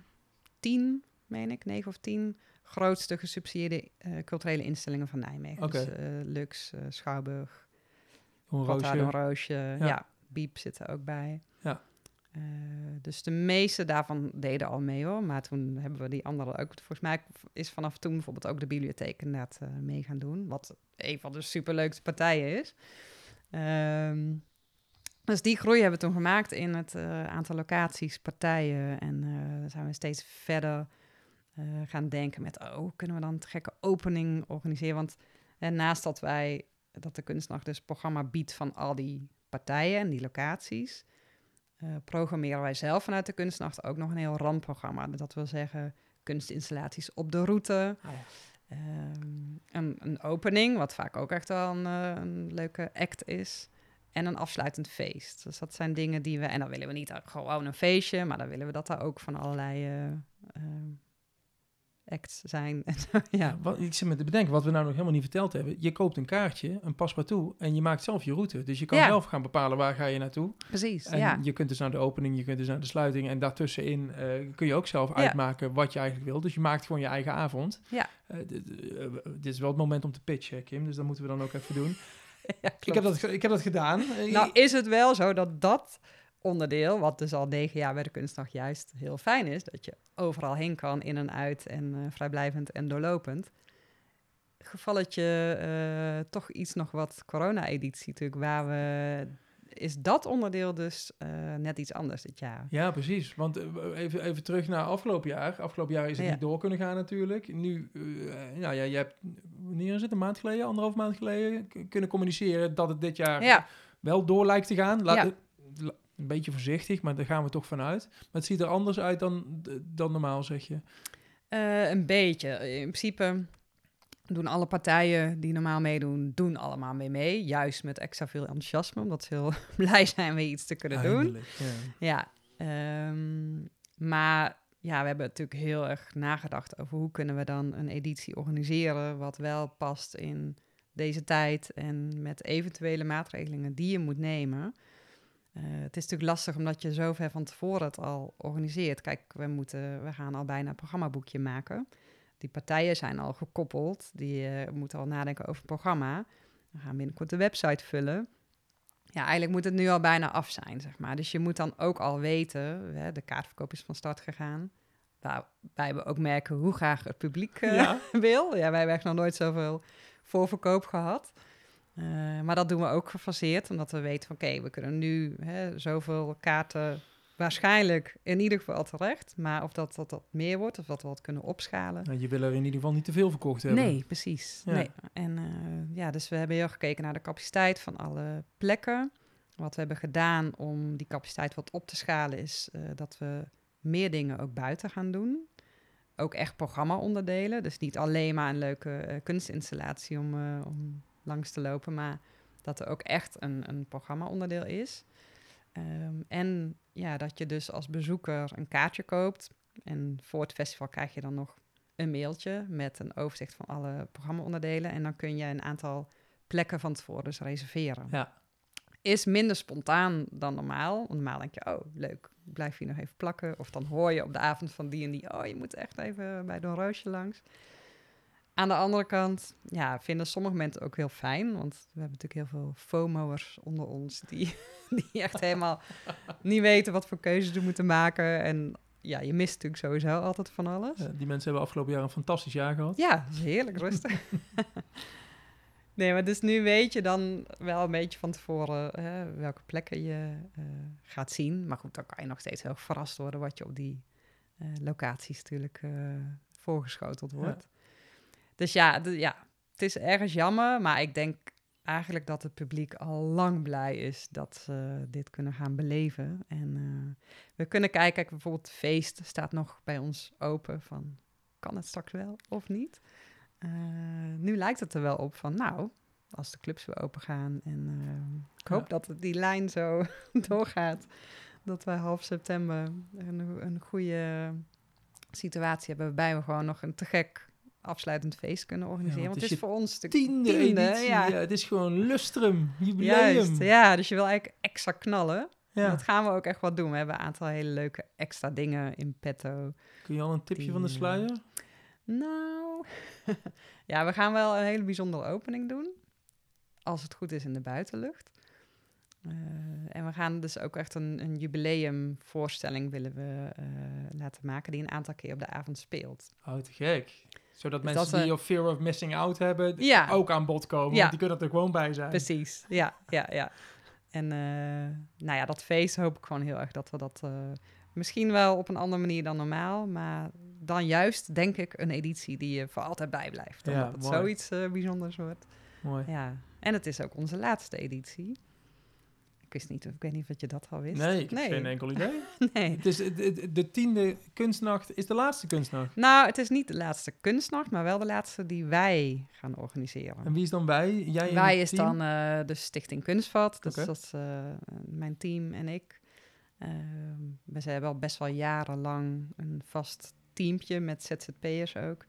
A: tien, meen ik, negen of tien grootste gesubsidieerde uh, culturele instellingen van Nijmegen. Okay. Dus uh, Lux, uh, Schouwburg, Roosje. Roosje. Ja. ja, Biep zit er ook bij.
B: Ja.
A: Uh, dus de meeste daarvan deden al mee hoor. Maar toen hebben we die andere ook. Volgens mij is vanaf toen bijvoorbeeld ook de bibliotheek inderdaad uh, mee gaan doen. Wat een van de superleukste partijen is. Um, dus die groei hebben we toen gemaakt in het uh, aantal locaties, partijen. En zijn we steeds verder gaan denken met... oh, kunnen we dan een gekke opening organiseren? Want naast dat wij, dat de kunstnacht dus programma biedt van al die partijen en die locaties uh, programmeren wij zelf vanuit de kunstnacht ook nog een heel randprogramma. Dat wil zeggen kunstinstallaties op de route. Oh ja. um, een, een, opening, wat vaak ook echt wel een, uh, een, leuke act is. En een afsluitend feest. Dus dat zijn dingen die we... En dan willen we niet gewoon een feestje, maar dan willen we dat daar ook van allerlei uh, acts zijn. ja.
B: Wat, ik zit me te bedenken, wat we nou nog helemaal niet verteld hebben. Je koopt een kaartje, een paspartout, en je maakt zelf je route. Dus je kan zelf gaan bepalen waar ga je naartoe.
A: Precies,
B: en
A: ja.
B: je kunt dus naar de opening, je kunt dus naar de sluiting. En daartussenin uh, kun je ook zelf uitmaken wat je eigenlijk wil. Dus je maakt gewoon je eigen avond.
A: Ja.
B: Uh, dit is wel het moment om te pitchen, Kim. Dus dat moeten we dan ook even doen. ik, heb dat, ik heb dat gedaan.
A: Nou is het wel zo dat dat onderdeel, wat dus al negen jaar bij de kunstdag juist heel fijn is, dat je overal heen kan, in en uit en uh, vrijblijvend en doorlopend. Gevalletje uh, toch iets nog wat corona-editie natuurlijk, waar we is dat onderdeel dus uh, net iets anders dit jaar.
B: Ja, precies. Want even, even terug naar afgelopen jaar. Afgelopen jaar is het niet door kunnen gaan natuurlijk. Nu, nou ja, je hebt, wanneer is het, een maand geleden, anderhalf maand geleden, kunnen communiceren dat het dit jaar ja. wel door lijkt te gaan. Laat, ja een beetje voorzichtig, maar daar gaan we toch vanuit. Maar het ziet er anders uit dan, dan normaal, zeg je?
A: Uh, een beetje. In principe doen alle partijen die normaal meedoen, doen allemaal mee mee. Juist met extra veel enthousiasme, omdat ze heel blij zijn weer iets te kunnen doen. Ja, ja um, maar ja, we hebben natuurlijk heel erg nagedacht over hoe kunnen we dan een editie organiseren wat wel past in deze tijd en met eventuele maatregelingen die je moet nemen. Uh, het is natuurlijk lastig omdat je zo ver van tevoren het al organiseert. Kijk, we, moeten, we gaan al bijna een programmaboekje maken. Die partijen zijn al gekoppeld. Die uh, moeten al nadenken over het programma. We gaan binnenkort de website vullen. Ja, eigenlijk moet het nu al bijna af zijn, zeg maar. Dus je moet dan ook al weten, hè, de kaartverkoop is van start gegaan. Waarbij we ook merken hoe graag het publiek uh, ja. wil. Ja, wij hebben echt nog nooit zoveel voorverkoop gehad. Uh, maar dat doen we ook gefaseerd, omdat we weten van oké, we kunnen nu hè, zoveel kaarten waarschijnlijk in ieder geval terecht. Maar of dat, dat, dat meer wordt, of dat we wat kunnen opschalen.
B: Nou, je wil er in ieder geval niet te veel verkocht hebben.
A: Nee, precies.
B: Ja.
A: Nee. En eh, ja, dus we hebben heel gekeken naar de capaciteit van alle plekken. Wat we hebben gedaan om die capaciteit wat op te schalen is eh, dat we meer dingen ook buiten gaan doen. Ook echt programma-onderdelen. Dus niet alleen maar een leuke eh, kunstinstallatie om, eh, om langs te lopen, maar dat er ook echt een, een programma-onderdeel is. Ehm, en ja, dat je dus als bezoeker een kaartje koopt. En voor het festival krijg je dan nog een mailtje met een overzicht van alle programma-onderdelen. En dan kun je een aantal plekken van tevoren dus reserveren.
B: Ja.
A: Is minder spontaan dan normaal. Want normaal denk je, oh, leuk, blijf hier nog even plakken. Of dan hoor je op de avond van die en die, oh, je moet echt even bij Don Roosje langs. Aan de andere kant, ja, vinden sommige mensen ook heel fijn. Want we hebben natuurlijk heel veel FOMO'ers onder ons die, die echt helemaal niet weten wat voor keuzes ze moeten maken. En ja, je mist natuurlijk sowieso altijd van alles.
B: Die mensen hebben afgelopen jaar een fantastisch jaar gehad.
A: Ja, heerlijk rustig. nee, maar dus nu weet je dan wel een beetje van tevoren hè, welke plekken je eh, gaat zien. Maar goed, dan kan je nog steeds heel verrast worden wat je op die eh, locaties natuurlijk eh, voorgeschoteld wordt. Dus ja, ja, het is ergens jammer, maar ik denk eigenlijk dat het publiek al lang blij is dat ze dit kunnen gaan beleven. En eh, we kunnen kijken, kijk, bijvoorbeeld het feest staat nog bij ons open van kan het straks wel of niet? Eh, nu lijkt het er wel op van, nou, als de clubs weer open gaan en eh, ik hoop
B: Ja.
A: dat die lijn zo doorgaat, dat wij half september een, een goede situatie hebben waarbij we gewoon nog een te gek afsluitend feest kunnen organiseren.
B: want
A: want
B: het
A: het
B: is
A: voor ons de
B: Tiende, editie. Ja.
A: ja.
B: het is gewoon lustrum, jubileum.
A: Juist, ja, dus je wil eigenlijk extra knallen.
B: Ja.
A: Dat gaan we ook echt wat doen. We hebben een aantal hele leuke extra dingen in petto.
B: Kun je al een tipje
A: Die,
B: van de
A: eh,
B: sluier?
A: Nou, ja, we gaan wel een hele bijzondere opening doen. Als het goed is in de buitenlucht. Eh, en we gaan dus ook echt een, een jubileumvoorstelling willen we eh, laten maken... die een aantal keer op de avond speelt.
B: Oh, te gek. Zodat
A: Dus
B: mensen
A: dat,
B: die
A: eh,
B: of fear of missing out hebben,
A: Ja.
B: ook aan bod komen.
A: Ja.
B: Want die kunnen er gewoon bij zijn.
A: Precies, ja, ja, ja. En eh, nou ja, dat feest hoop ik gewoon heel erg dat we dat... eh, misschien wel op een andere manier dan normaal... maar dan juist, denk ik, een editie die je voor altijd bijblijft.
B: Ja,
A: Omdat het
B: mooi.
A: zoiets eh, bijzonders wordt.
B: Mooi.
A: Ja, en het is ook onze laatste editie. Ik wist niet, ik weet niet of je dat al wist.
B: Nee, ik heb
A: nee.
B: geen enkel idee.
A: nee.
B: Het is, de, de, de tiende kunstnacht is de laatste kunstnacht.
A: Nou, het is niet de laatste kunstnacht, maar wel de laatste die wij gaan organiseren.
B: En wie is dan bij? Jij en
A: Wij is
B: team?
A: dan eh, de Stichting Kunstvat, dus dat is eh, mijn team en ik. Ehm, we zijn wel best wel jarenlang een vast teampje met ZZP'ers ook.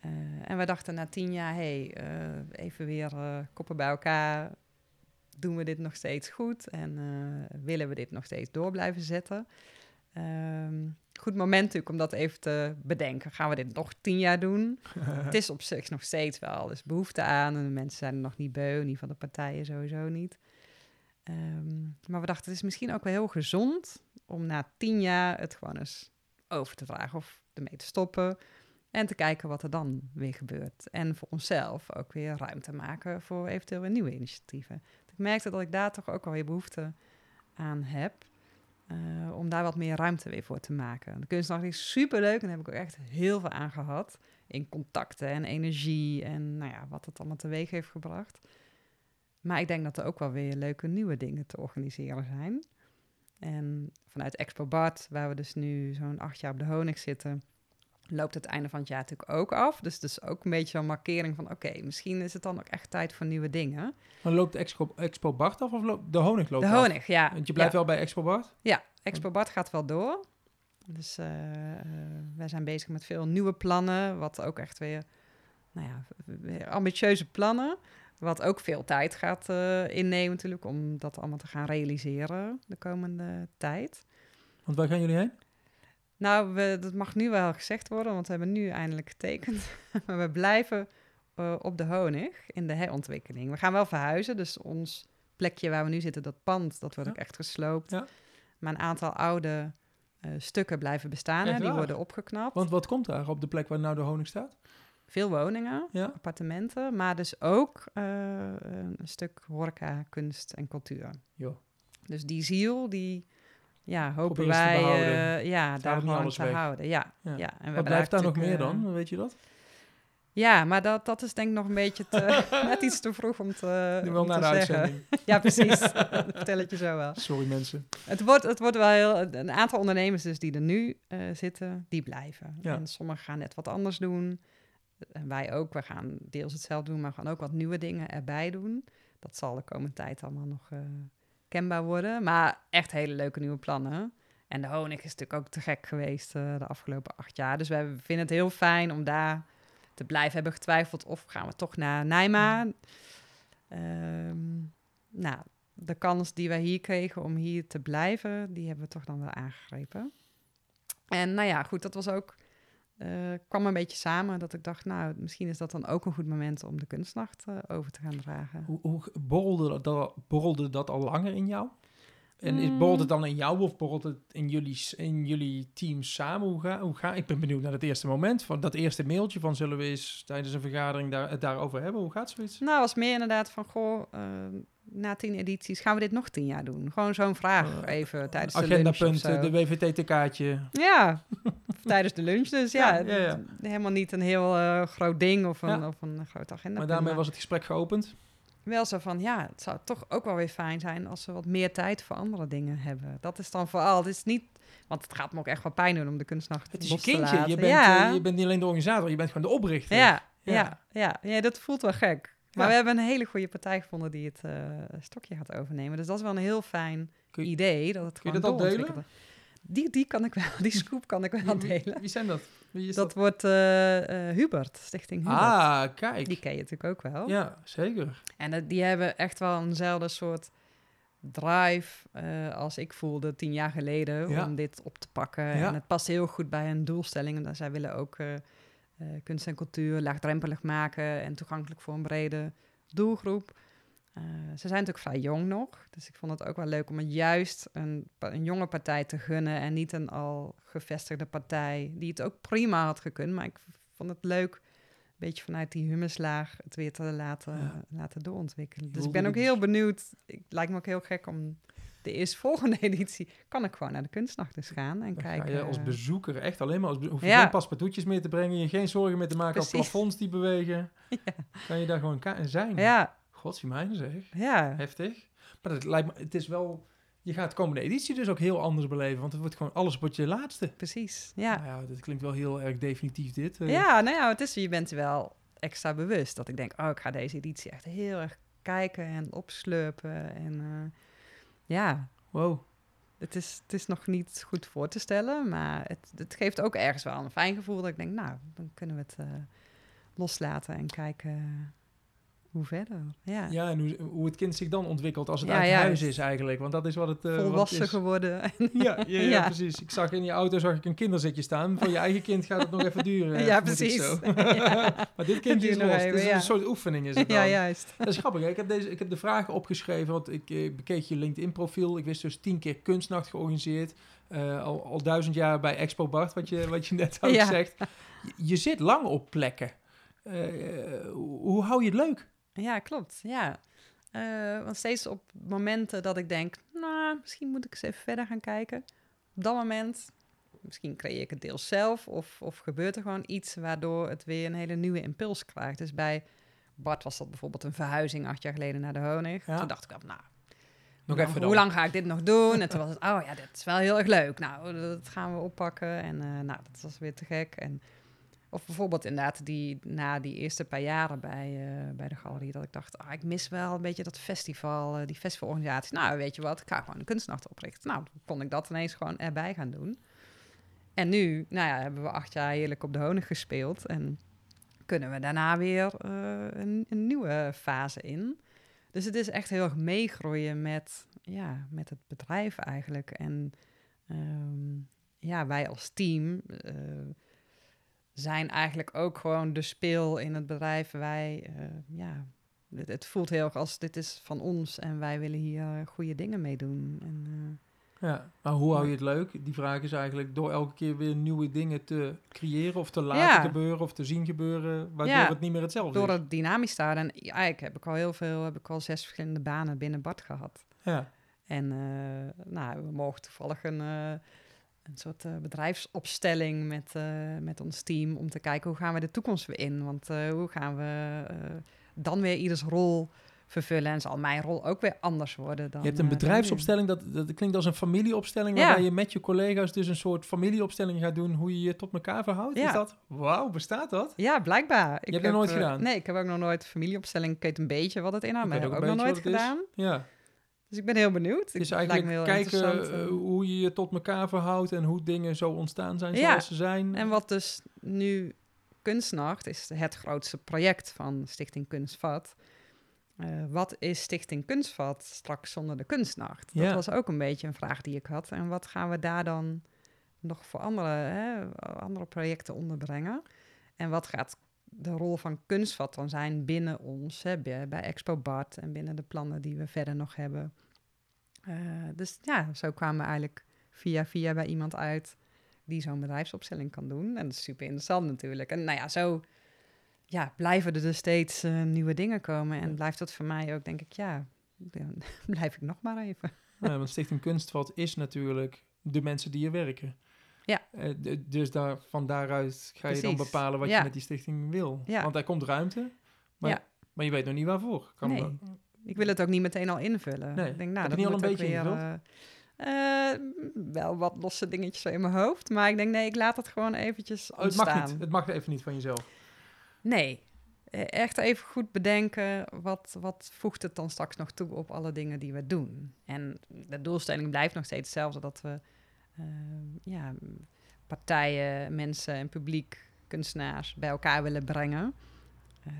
A: Eh, en we dachten na tien jaar, hey, even weer koppen bij elkaar. Doen we dit nog steeds goed en eh, willen we dit nog steeds door blijven zetten? Ehm, goed moment natuurlijk om dat even te bedenken. Gaan we dit nog tien jaar doen? het is op zich nog steeds wel. Is behoefte aan en de mensen zijn er nog niet beu. Ieder geval de partijen sowieso niet. Ehm, maar we dachten, het is misschien ook wel heel gezond om na tien jaar het gewoon eens over te dragen of ermee te stoppen. En te kijken wat er dan weer gebeurt. En voor onszelf ook weer ruimte maken voor eventueel weer nieuwe initiatieven. Ik merkte dat ik daar toch ook wel weer behoefte aan heb. eh, om daar wat meer ruimte weer voor te maken. De kunstnacht is superleuk en daar heb ik ook echt heel veel aan gehad. In contacten en energie en nou ja, wat het allemaal teweeg heeft gebracht. Maar ik denk dat er ook wel weer leuke nieuwe dingen te organiseren zijn. En vanuit Expo Bart, waar we dus nu zo'n acht jaar op de Honig zitten, loopt het einde van het jaar natuurlijk ook af. Dus het is ook een beetje zo'n markering van, oké, misschien is het dan ook echt tijd voor nieuwe dingen.
B: Maar loopt de Expo, Expo Bart af of loopt de Honig loopt
A: de
B: af?
A: Honig, ja.
B: Want je blijft
A: ja.
B: wel bij Expo Bart?
A: Ja, Expo Bart gaat wel door. Dus eh, eh, wij zijn bezig met veel nieuwe plannen, wat ook echt weer, nou ja, weer ambitieuze plannen. Wat ook veel tijd gaat eh, innemen natuurlijk om dat allemaal te gaan realiseren de komende tijd.
B: Want waar gaan jullie heen?
A: Nou, we, dat mag nu wel gezegd worden, want we hebben nu eindelijk getekend. maar we blijven eh, op de Honig in de herontwikkeling. We gaan wel verhuizen, dus ons plekje waar we nu zitten, dat pand, dat wordt
B: Ja.
A: ook echt gesloopt.
B: Ja.
A: Maar een aantal oude eh, stukken blijven bestaan, hè, die worden opgeknapt.
B: Want wat komt daar op de plek waar nou de Honig staat?
A: Veel woningen,
B: Ja.
A: appartementen, maar dus ook eh, een stuk horeca, kunst en cultuur.
B: Jo.
A: Dus die ziel, die ja, hopen wij eh, ja, daar gewoon te
B: weg.
A: houden. Ja,
B: Ja.
A: ja. En we
B: Wat blijft daar nog meer
A: natuurlijk, eh,
B: dan? Weet je dat?
A: Ja, maar dat, dat is denk ik nog een beetje te, net iets te vroeg om te,
B: Nu wel
A: om
B: naar
A: te
B: de
A: zeggen.
B: uitzending.
A: Ja, precies. dat vertel ik je zo wel.
B: Sorry mensen.
A: Het wordt, het wordt wel heel... Een aantal ondernemers dus die er nu eh, zitten, die blijven.
B: Ja.
A: En sommigen gaan net wat anders doen. En wij ook. We gaan deels hetzelfde doen, maar we gaan ook wat nieuwe dingen erbij doen. Dat zal de komende tijd allemaal nog kenbaar worden. Maar echt hele leuke nieuwe plannen. En de honig is natuurlijk ook te gek geweest eh, de afgelopen acht jaar. Dus wij vinden het heel fijn om daar te blijven. Hebben getwijfeld of gaan we toch naar Nijma. Ehm, nou, de kans die wij hier kregen om hier te blijven, die hebben we toch dan wel aangegrepen. En nou ja, goed, dat was ook, eh, kwam een beetje samen dat ik dacht, nou, misschien is dat dan ook een goed moment om de kunstnacht eh, over te gaan dragen.
B: Hoe, hoe borrelde, dat, borrelde dat al langer in jou? En is,
A: Mm.
B: borrelt het dan in jou of borrelt het in jullie, in jullie team samen? Hoe ga, hoe ga, ik ben benieuwd naar het eerste moment, van dat eerste mailtje van zullen we eens tijdens een vergadering daar, het daarover hebben? Hoe gaat zoiets?
A: Nou, was meer inderdaad van, goh, eh, na tien edities gaan we dit nog tien jaar doen. Gewoon zo'n vraag
B: Eh,
A: even tijdens de lunch
B: Agendapunt, de WVT-kaartje.
A: Ja, tijdens de lunch. Dus ja,
B: Ja, ja, ja.
A: helemaal niet een heel eh, groot ding of een, of een groot agenda.
B: Maar daarmee was het gesprek geopend.
A: wel zo van, ja, het zou toch ook wel weer fijn zijn als we wat meer tijd voor andere dingen hebben. Dat is dan vooral, het is niet, want het gaat me ook echt wel pijn doen om de kunstnacht
B: Het is je kindje. Je bent, eh, je bent niet alleen de organisator, je bent gewoon de oprichter.
A: Ja.
B: ja,
A: ja, ja, dat voelt wel gek. Maar we hebben een hele goede partij gevonden die het eh, stokje gaat overnemen. Dus dat is wel een heel fijn
B: je-
A: idee. Dat het
B: kun je
A: gewoon
B: dat delen?
A: Die, die kan ik wel, die scoop kan ik wel
B: wie-
A: delen.
B: wie zijn dat? Wie is
A: Dat wordt eh, eh, Hubert, Stichting Hubert.
B: Ah, kijk.
A: Die ken je natuurlijk ook wel.
B: Ja, zeker.
A: En die hebben echt wel eenzelfde soort drive als ik voelde tien jaar geleden
B: Ja.
A: om dit op te pakken.
B: Ja.
A: En het past heel goed bij hun doelstellingen. Dat zij willen ook kunst en cultuur laagdrempelig maken en toegankelijk voor een brede doelgroep. Eh, ze zijn natuurlijk vrij jong nog, dus ik vond het ook wel leuk om het juist een, een jonge partij te gunnen en niet een al gevestigde partij die het ook prima had gekund. Maar ik vond het leuk, een beetje vanuit die humuslaag het weer te laten,
B: Ja.
A: laten doorontwikkelen. Dus ik ben ook
B: dus-
A: heel benieuwd. Ik lijkt me ook heel gek om de eerstvolgende editie kan ik gewoon naar de kunstnacht eens gaan en
B: Dan
A: kijken.
B: ga je als bezoeker echt alleen maar als hoef je
A: Ja.
B: geen paspartoutjes meer te brengen, je geen zorgen meer te maken
A: Precies.
B: over plafonds die bewegen. Kan je daar gewoon zijn.
A: Ja,
B: Godzijdank zeg.
A: ja,
B: Heftig. Maar het lijkt me, het is wel, je gaat de komende editie dus ook heel anders beleven, want het wordt gewoon alles wordt je laatste.
A: precies. Ja.
B: Nou ja, dat klinkt wel heel erg definitief dit. eh.
A: Ja, nou ja, het is, je bent wel extra bewust. Dat ik denk, oh, ik ga deze editie echt heel erg kijken en opslurpen. En eh, ja,
B: Wow.
A: het is, het is nog niet goed voor te stellen. Maar het, het geeft ook ergens wel een fijn gevoel. Dat ik denk, nou, dan kunnen we het eh, loslaten en kijken hoe verder. Ja,
B: Ja, en hoe, hoe het kind zich dan ontwikkelt als het
A: Ja,
B: uit huis is eigenlijk. Want dat is wat het, eh, wat het
A: volwassen
B: is.
A: geworden.
B: Ja, ja, precies. Ik zag in je auto zag ik een kinderzitje staan. Voor je eigen kind gaat het nog even duren.
A: Ja,
B: ik
A: precies.
B: Zo. Maar dit kindje is los.
A: even,
B: Het is een soort oefening is het dan.
A: ja, juist.
B: Dat is grappig. Hè? Ik, heb deze, ik heb de vragen opgeschreven, want ik eh, bekeek je LinkedIn-profiel. Ik wist dus tien keer kunstnacht georganiseerd. Eh, al, al duizend jaar bij Expo Bart, wat je, wat je net
A: Ja.
B: zegt. Je, je zit lang op plekken. Eh, hoe hou je het leuk?
A: Ja, klopt. Ja. Eh, want steeds op momenten dat ik denk, nou, misschien moet ik eens even verder gaan kijken. Op dat moment, misschien creëer ik het deels zelf of, of gebeurt er gewoon iets waardoor het weer een hele nieuwe impuls krijgt. Dus bij Bart was dat bijvoorbeeld een verhuizing acht jaar geleden naar de Honig.
B: Ja.
A: Toen dacht ik, wel, nou,
B: Nog even
A: hoe lang ga ik dit nog doen? En toen was het, oh ja, dit is wel heel erg leuk. Nou, dat gaan we oppakken. En eh, nou, dat was weer te gek. En, of bijvoorbeeld inderdaad die, na die eerste paar jaren bij, eh, bij de galerie... dat ik dacht, ah, ik mis wel een beetje dat festival, eh, die festivalorganisatie. Nou, weet je wat, ik ga gewoon een kunstnacht oprichten. Nou, kon ik dat ineens gewoon erbij gaan doen. En nu, nou ja, hebben we acht jaar heerlijk op de honig gespeeld. En kunnen we daarna weer eh, een, een nieuwe fase in. Dus het is echt heel erg meegroeien met, ja, met het bedrijf eigenlijk. En ehm, ja, wij als team zijn eigenlijk ook gewoon de speel in het bedrijf. Wij, eh, ja, het, het voelt heel erg als dit is van ons en wij willen hier eh, goede dingen mee doen. En, eh,
B: Ja, maar hoe hou je het leuk? Die vraag is eigenlijk door elke keer weer nieuwe dingen te creëren of te laten
A: Ja.
B: gebeuren of te zien gebeuren, waardoor
A: Ja.
B: het niet meer hetzelfde
A: door
B: is.
A: het dynamisch te houden. En eigenlijk heb ik al heel veel, heb ik al zes verschillende banen binnen Bart gehad.
B: Ja.
A: En uh, nou, we mogen toevallig een, een soort uh, bedrijfsopstelling met, met ons team om te kijken hoe gaan we de toekomst weer in. Want hoe gaan we dan weer ieders rol vervullen en zal mijn rol ook weer anders worden dan.
B: Je hebt een bedrijfsopstelling, dat, dat klinkt als een familieopstelling, waarbij je met je collega's dus een soort familieopstelling gaat doen hoe je je tot elkaar verhoudt. Ja. Is dat, wauw, bestaat dat?
A: Ja, blijkbaar.
B: Ik je hebt dat nooit gedaan?
A: Nee, ik heb ook nog nooit familieopstelling, ik weet een beetje wat het inhoudt, maar ik heb ook, ook nog nooit gedaan. Ja. Dus ik ben heel benieuwd.
B: Dus eigenlijk heel kijken uh, hoe je je tot elkaar verhoudt en hoe dingen zo ontstaan zijn zoals ze zijn.
A: En wat dus nu Kunstnacht is het grootste project van Stichting Kunstvat. Uh, wat is Stichting Kunstvat straks zonder de Kunstnacht? Dat was ook een beetje een vraag die ik had. En wat gaan we daar dan nog voor andere, hè, andere projecten onderbrengen? En wat gaat de rol van kunstvat dan zijn binnen ons, hè, bij, Expo Bart en binnen de plannen die we verder nog hebben. Uh, dus ja, zo kwamen we eigenlijk via via bij iemand uit die zo'n bedrijfsopstelling kan doen. En dat is super interessant natuurlijk. En nou ja, zo ja, blijven er dus steeds uh, nieuwe dingen komen. En blijft dat voor mij ook, denk ik, ja, blijf ik nog maar even.
B: Ja, want Stichting Kunstvat is natuurlijk de mensen die er werken. Ja. Uh, dus daar, van daaruit ga je dan bepalen wat je met die stichting wil. Ja. Want er komt ruimte, maar, maar je weet nog niet waarvoor. Kan
A: nee. Ik wil het ook niet meteen al invullen. Nee. Ik denk, nou, dat niet al een beetje weer, uh, wel wat losse dingetjes in mijn hoofd. Maar ik denk, nee, ik laat het gewoon eventjes oh,
B: het mag niet. Het mag even niet van jezelf.
A: Nee. Echt even goed bedenken, wat, wat voegt het dan straks nog toe op alle dingen die we doen? En de doelstelling blijft nog steeds hetzelfde, dat we ja, partijen, mensen en publiek, kunstenaars bij elkaar willen brengen. Uh,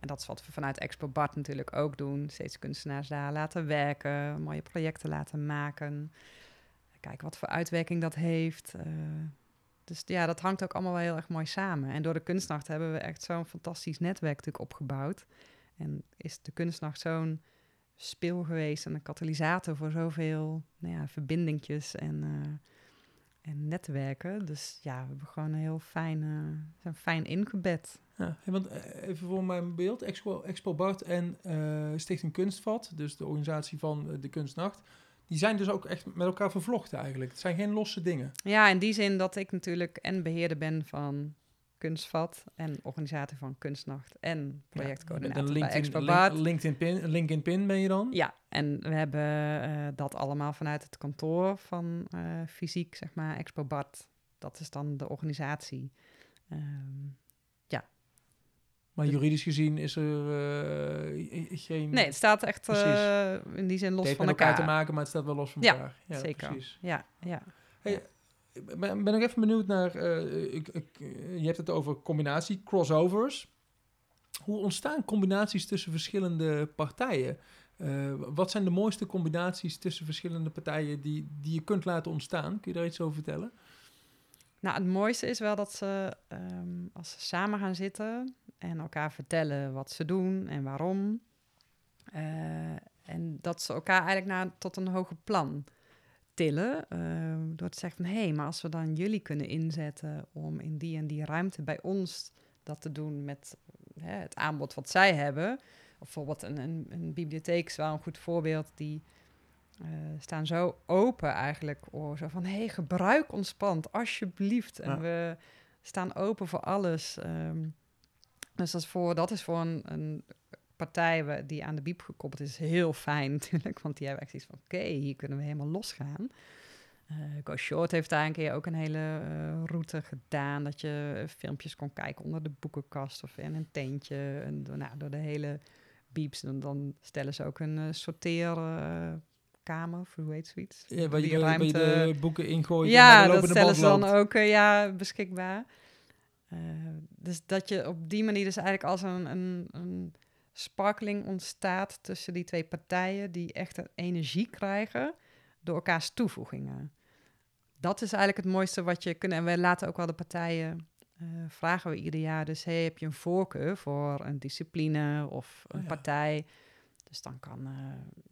A: en dat is wat we vanuit Expo Bart natuurlijk ook doen. Steeds kunstenaars daar laten werken, mooie projecten laten maken. Kijken wat voor uitwerking dat heeft. Uh, dus ja, dat hangt ook allemaal wel heel erg mooi samen. En door de kunstnacht hebben we echt zo'n fantastisch netwerk natuurlijk opgebouwd. En is de kunstnacht zo'n speel geweest en een katalysator voor zoveel nou ja, verbindingjes en, uh, en netwerken. Dus ja, we hebben gewoon een heel fijn, uh, fijn ingebed.
B: Ja, want eh, even voor mijn beeld, Expo, Expo Bart en uh, Stichting Kunstvat, dus de organisatie van de Kunstnacht, die zijn dus ook echt met elkaar vervlochten eigenlijk. Het zijn geen losse dingen.
A: Ja, in die zin dat ik natuurlijk en beheerder ben van Kunstvat en organisator van Kunstnacht en projectcoördinator ja, LinkedIn, Expo Bart.
B: LinkedIn Pin, LinkedIn Pin ben je dan?
A: Ja, en we hebben uh, dat allemaal vanuit het kantoor van uh, fysiek, zeg maar, Expo Bart. Dat is dan de organisatie. Um,
B: maar juridisch gezien is er uh, geen...
A: Nee, het staat echt uh, in die zin los van elkaar.
B: te maken, maar het staat wel los van elkaar.
A: Ja, zeker. Precies. Ja, ja.
B: Hey, ben, ben even benieuwd naar... Uh, ik, je hebt het over combinatie, crossovers. Hoe ontstaan combinaties tussen verschillende partijen? wat zijn de mooiste combinaties tussen verschillende partijen die, die je kunt laten ontstaan? Kun je daar iets over vertellen?
A: Nou, het mooiste is wel dat ze, um, als ze samen gaan zitten en elkaar vertellen wat ze doen en waarom. Uh, en dat ze elkaar eigenlijk naar, tot een hoger plan tillen. Uh, door te zeggen van, hé, hey, maar als we dan jullie kunnen inzetten om in die en die ruimte bij ons dat te doen met hè, het aanbod wat zij hebben. Of bijvoorbeeld een, een, een bibliotheek is wel een goed voorbeeld die uh, staan zo open eigenlijk. Oh, zo van, hé, hey, gebruik ons pand, alsjeblieft. En we staan open voor alles. Um, dus dat is voor, dat is voor een, een partij die aan de biep gekoppeld is heel fijn natuurlijk. Want die hebben echt iets van, oké, hier kunnen we helemaal losgaan. Uh, Go Short heeft daar een keer ook een hele uh, route gedaan. Dat je filmpjes kon kijken onder de boekenkast of in een tentje. En, nou, door de hele. En dan stellen ze ook een uh, sorteer kamer, of hoe heet zoiets?
B: Ja, waar je, ruimte... de boeken ingooit.
A: Ja, dat stellen ze dan ook ja, beschikbaar. Dus dat je op die manier dus eigenlijk als een, een, een sparkling ontstaat tussen die twee partijen die echt een energie krijgen door elkaars toevoegingen. Dat is eigenlijk het mooiste wat je kunt. En wij laten ook wel de partijen uh, vragen we ieder jaar dus: hey, heb je een voorkeur voor een discipline of een partij? Dus dan kan uh,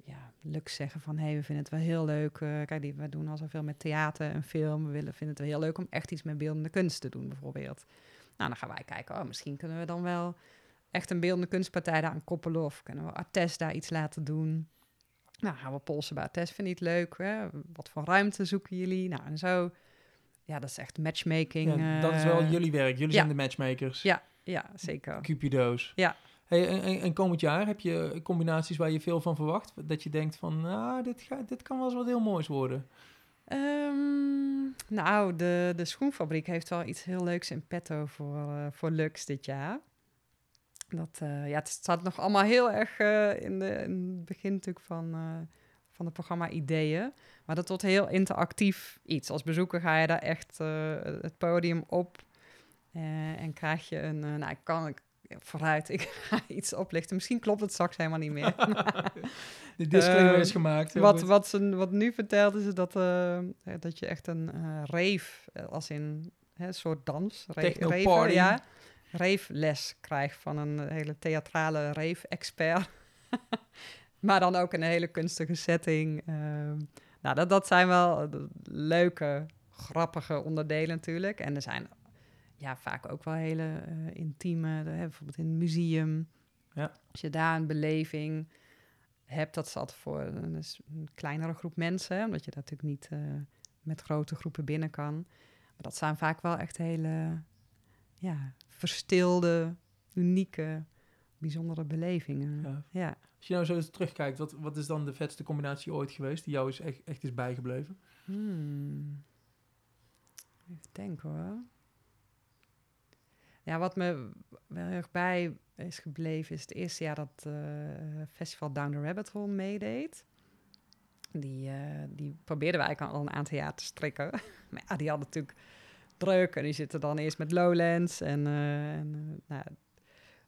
A: ja, Lux zeggen van... hé, hey, we vinden het wel heel leuk. Uh, kijk, die, we doen al zoveel met theater en film. We willen, vinden het wel heel leuk om echt iets met beeldende kunst te doen, bijvoorbeeld. Nou, dan gaan wij kijken, oh, misschien kunnen we dan wel echt een beeldende kunstpartij daar aan koppelen... of kunnen we Artes daar iets laten doen. Nou, gaan we polsen bij test, vind je het leuk? Hè? Wat voor ruimte zoeken jullie? Nou, en zo. Ja, dat is echt matchmaking.
B: Ja, dat is wel
A: eh,
B: jullie werk. Jullie
A: ja.
B: zijn de matchmakers.
A: Ja, ja, zeker.
B: Cupido's.
A: Ja.
B: Hey, en, en, en komend jaar heb je combinaties waar je veel van verwacht? Dat je denkt van, nou, dit, ga, dit kan wel eens wat heel moois worden.
A: Ehm, nou, de, de schoenfabriek heeft wel iets heel leuks in petto voor, eh, voor Lux dit jaar. Dat, eh, ja, het staat nog allemaal heel erg eh, in, de, in het begin natuurlijk van, eh, van het programma ideeën. Maar dat wordt heel interactief iets. Als bezoeker ga je daar echt het podium op en krijg je een... nou, ik kan ik, vooruit, ik ga iets oplichten. Misschien klopt het straks helemaal niet meer.
B: De disclaimer is gemaakt.
A: Wat,
B: goed.
A: wat, ze, wat nu vertelt is dat, dat je echt een rave, als in hè, een soort dans, ra-
B: Techno
A: raven,
B: party.
A: ja, rave-les krijgt van een hele theatrale rave-expert. maar dan ook in een hele kunstige setting. Ehm, nou, dat, dat zijn wel eh, leuke, grappige onderdelen natuurlijk. En er zijn ja, vaak ook wel hele eh, intieme, hè, bijvoorbeeld in het museum.
B: Ja.
A: Als je daar een beleving hebt, dat altijd voor een, een s- een kleinere groep mensen, omdat je daar natuurlijk niet eh, met grote groepen binnen kan. Maar dat zijn vaak wel echt hele ja, verstilde, unieke, bijzondere belevingen.
B: Ja.
A: Ja.
B: Als je nou zo eens terugkijkt, wat, wat is dan de vetste combinatie ooit geweest die jou is echt, echt is bijgebleven?
A: Hmm. Even denken hoor. Ja, wat me wel heel erg bij is gebleven is het eerste jaar dat eh Festival Down the Rabbit Hole meedeed. Die, eh, die probeerden wij eigenlijk al een aantal jaar te strikken. maar ja, die hadden natuurlijk druk en die zitten dan eerst met Lowlands. En, eh, en eh, nou,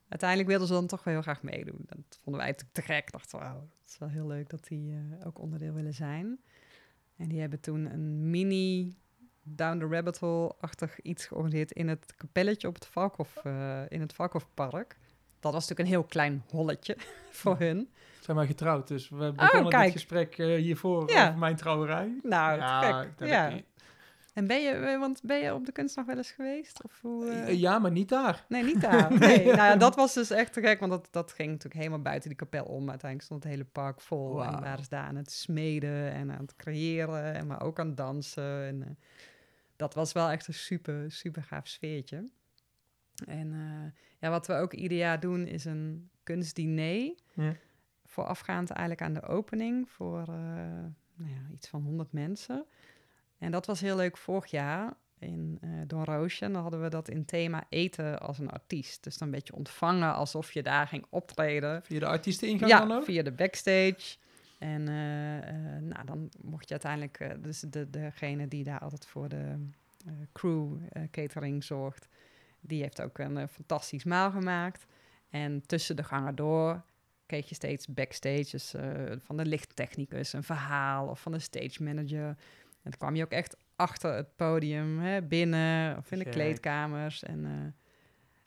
A: uiteindelijk wilden ze dan toch wel heel graag meedoen. Dat vonden wij natuurlijk te gek. Dachten we, het is wel heel leuk dat die eh, ook onderdeel willen zijn. En die hebben toen een mini Down the Rabbit Hole-achtig iets georganiseerd in het kapelletje op het Valkhof, in het Valkhofpark. Dat was natuurlijk een heel klein holletje voor hun.
B: Zijn wij getrouwd, dus we begonnen dit
A: kijk.
B: gesprek hiervoor
A: Ja.
B: over mijn trouwerij.
A: Nou,
B: ja,
A: gek. Ja.
B: ik-
A: En ben je, eh, want ben je op de kunst nog wel eens geweest? Of hoe, eh?
B: Eh, ja, maar niet daar.
A: Nee, niet daar. Nee. nou ja, dat was dus echt te gek, want dat, dat ging natuurlijk helemaal buiten die kapel om. Uiteindelijk stond het hele park vol
B: Wauw.
A: en waren ze daar aan het smeden en aan het creëren, en maar ook aan het dansen. En, dat was wel echt een super, super gaaf sfeertje. En ja, wat we ook ieder jaar doen is een kunstdiner.
B: Ja.
A: Voorafgaand eigenlijk aan de opening voor nou ja, iets van 100 mensen. En dat was heel leuk vorig jaar in eh Don Roosje. En dan hadden we dat in thema eten als een artiest. Dus dan een beetje ontvangen alsof je daar ging optreden.
B: Via de artiesteningang
A: Ja,
B: dan ook?
A: via de backstage. En eh, eh, nou, dan mocht je uiteindelijk, dus de, degene die daar altijd voor de crew catering zorgt, die heeft ook een fantastisch maal gemaakt. En tussen de gangen door keek je steeds backstage, eh, van de lichttechnicus, een verhaal of van de stage manager. En dan kwam je ook echt achter het podium, hè, binnen of in de kleedkamers. En eh,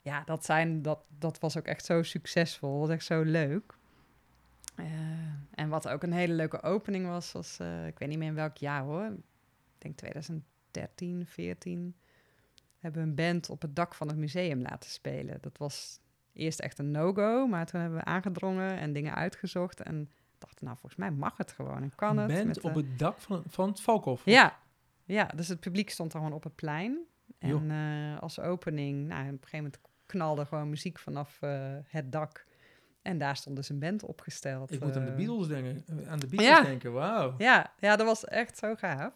A: ja, dat, zijn, dat, dat was ook echt zo succesvol, dat was echt zo leuk. Eh, en wat ook een hele leuke opening was, was, eh, ik weet niet meer in welk jaar hoor, ik denk 2013, 14, hebben we een band op het dak van het museum laten spelen. Dat was eerst echt een no-go, maar toen hebben we aangedrongen en dingen uitgezocht en dachten, nou volgens mij mag het gewoon en kan het. met,
B: op
A: eh,
B: het dak van, van het Valkhof?
A: ja, ja, dus het publiek stond gewoon op het plein. En eh, als opening, nou, op een gegeven moment knalde gewoon muziek vanaf eh, het dak. En daar stond dus een band opgesteld.
B: Ik moet aan de. Beatles denken. Aan de Beatles
A: Ja.
B: denken, wauw.
A: Ja, ja, dat was echt zo gaaf.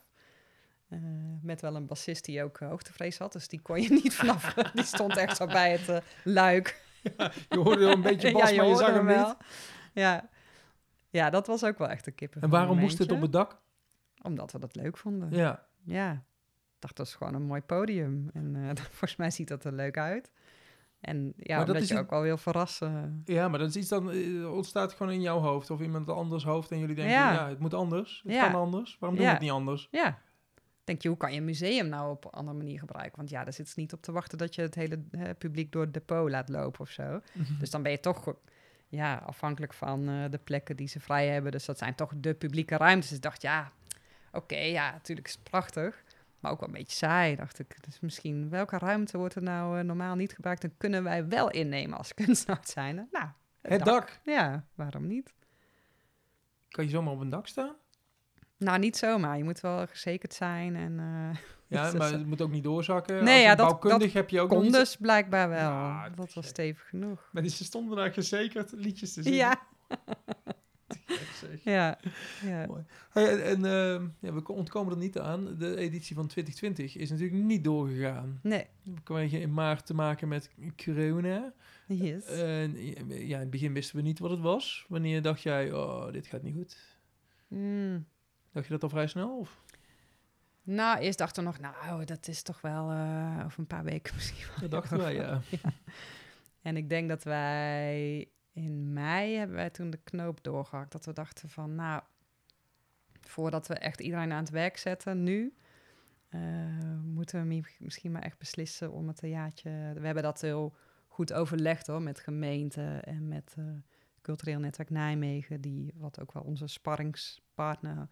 A: Met wel een bassist die ook hoogtevrees had, dus die kon je niet vanaf. die stond echt zo bij het luik.
B: Je hoorde wel een beetje bas, maar je
A: hoorde
B: zag hem
A: wel.
B: niet.
A: Ja. Ja, dat was ook wel echt een kippen.
B: En waarom moest het op het dak?
A: Omdat we dat leuk vonden.
B: Ja.
A: Ja, ik dacht dat is gewoon een mooi podium. En eh, volgens mij ziet dat er leuk uit. En ja,
B: Maar dat is
A: je ook wel wil verrassen.
B: ja, maar dat is iets dan eh, ontstaat gewoon in jouw hoofd of iemand anders hoofd en jullie denken,
A: Ja.
B: ja, het moet anders, het
A: Ja.
B: kan anders. Waarom doen we het niet anders?
A: Ja. Denk je, hoe kan je een museum nou op een andere manier gebruiken? Want ja, daar zit ze niet op te wachten dat je het hele hè, publiek door het depot laat lopen of zo. Dus dan ben je toch ja, afhankelijk van eh, de plekken die ze vrij hebben. Dus dat zijn toch de publieke ruimtes. Dus ik dacht, ja, oké, ja, natuurlijk is het prachtig. Maar ook wel een beetje saai, dacht ik. Dus misschien, welke ruimte wordt er nou eh, normaal niet gebruikt... en kunnen wij wel innemen als kunstenaar zijn? Nou,
B: Het dak.
A: Ja, waarom niet?
B: kan je zomaar op een dak staan?
A: Nou, niet zomaar. Je moet wel gezekerd zijn en... eh,
B: Ja,
A: Dus
B: maar het moet ook niet doorzakken.
A: Nee, ja, dat-
B: bouwkundig heb je ook
A: kon
B: niet-
A: dus blijkbaar wel.
B: Ja,
A: dat was stevig genoeg.
B: Maar ze stonden daar gezekerd liedjes te zingen.
A: Ja, ja, ja.
B: Mooi. Hey, en ehm, ja, we ontkomen er niet aan. De editie van 2020 is natuurlijk niet doorgegaan.
A: Nee,
B: We kregen in maart te maken met corona.
A: yes.
B: En ja, in het begin wisten we niet wat het was. Wanneer dacht jij, oh, dit gaat niet goed?
A: Mm.
B: Dacht je dat al vrij snel? Of?
A: Nou, eerst dachten we nog, nou, dat is toch wel eh, over een paar weken misschien wel.
B: Dat dachten wij, ja.
A: En ik denk dat wij in mei hebben wij toen de knoop doorgehakt. Dat we dachten van, nou, voordat we echt iedereen aan het werk zetten nu, eh, moeten we mi- misschien maar echt beslissen om het een jaartje... We hebben dat heel goed overlegd hoor, met gemeenten en met eh Cultureel Netwerk Nijmegen, die wat ook wel onze sparringspartner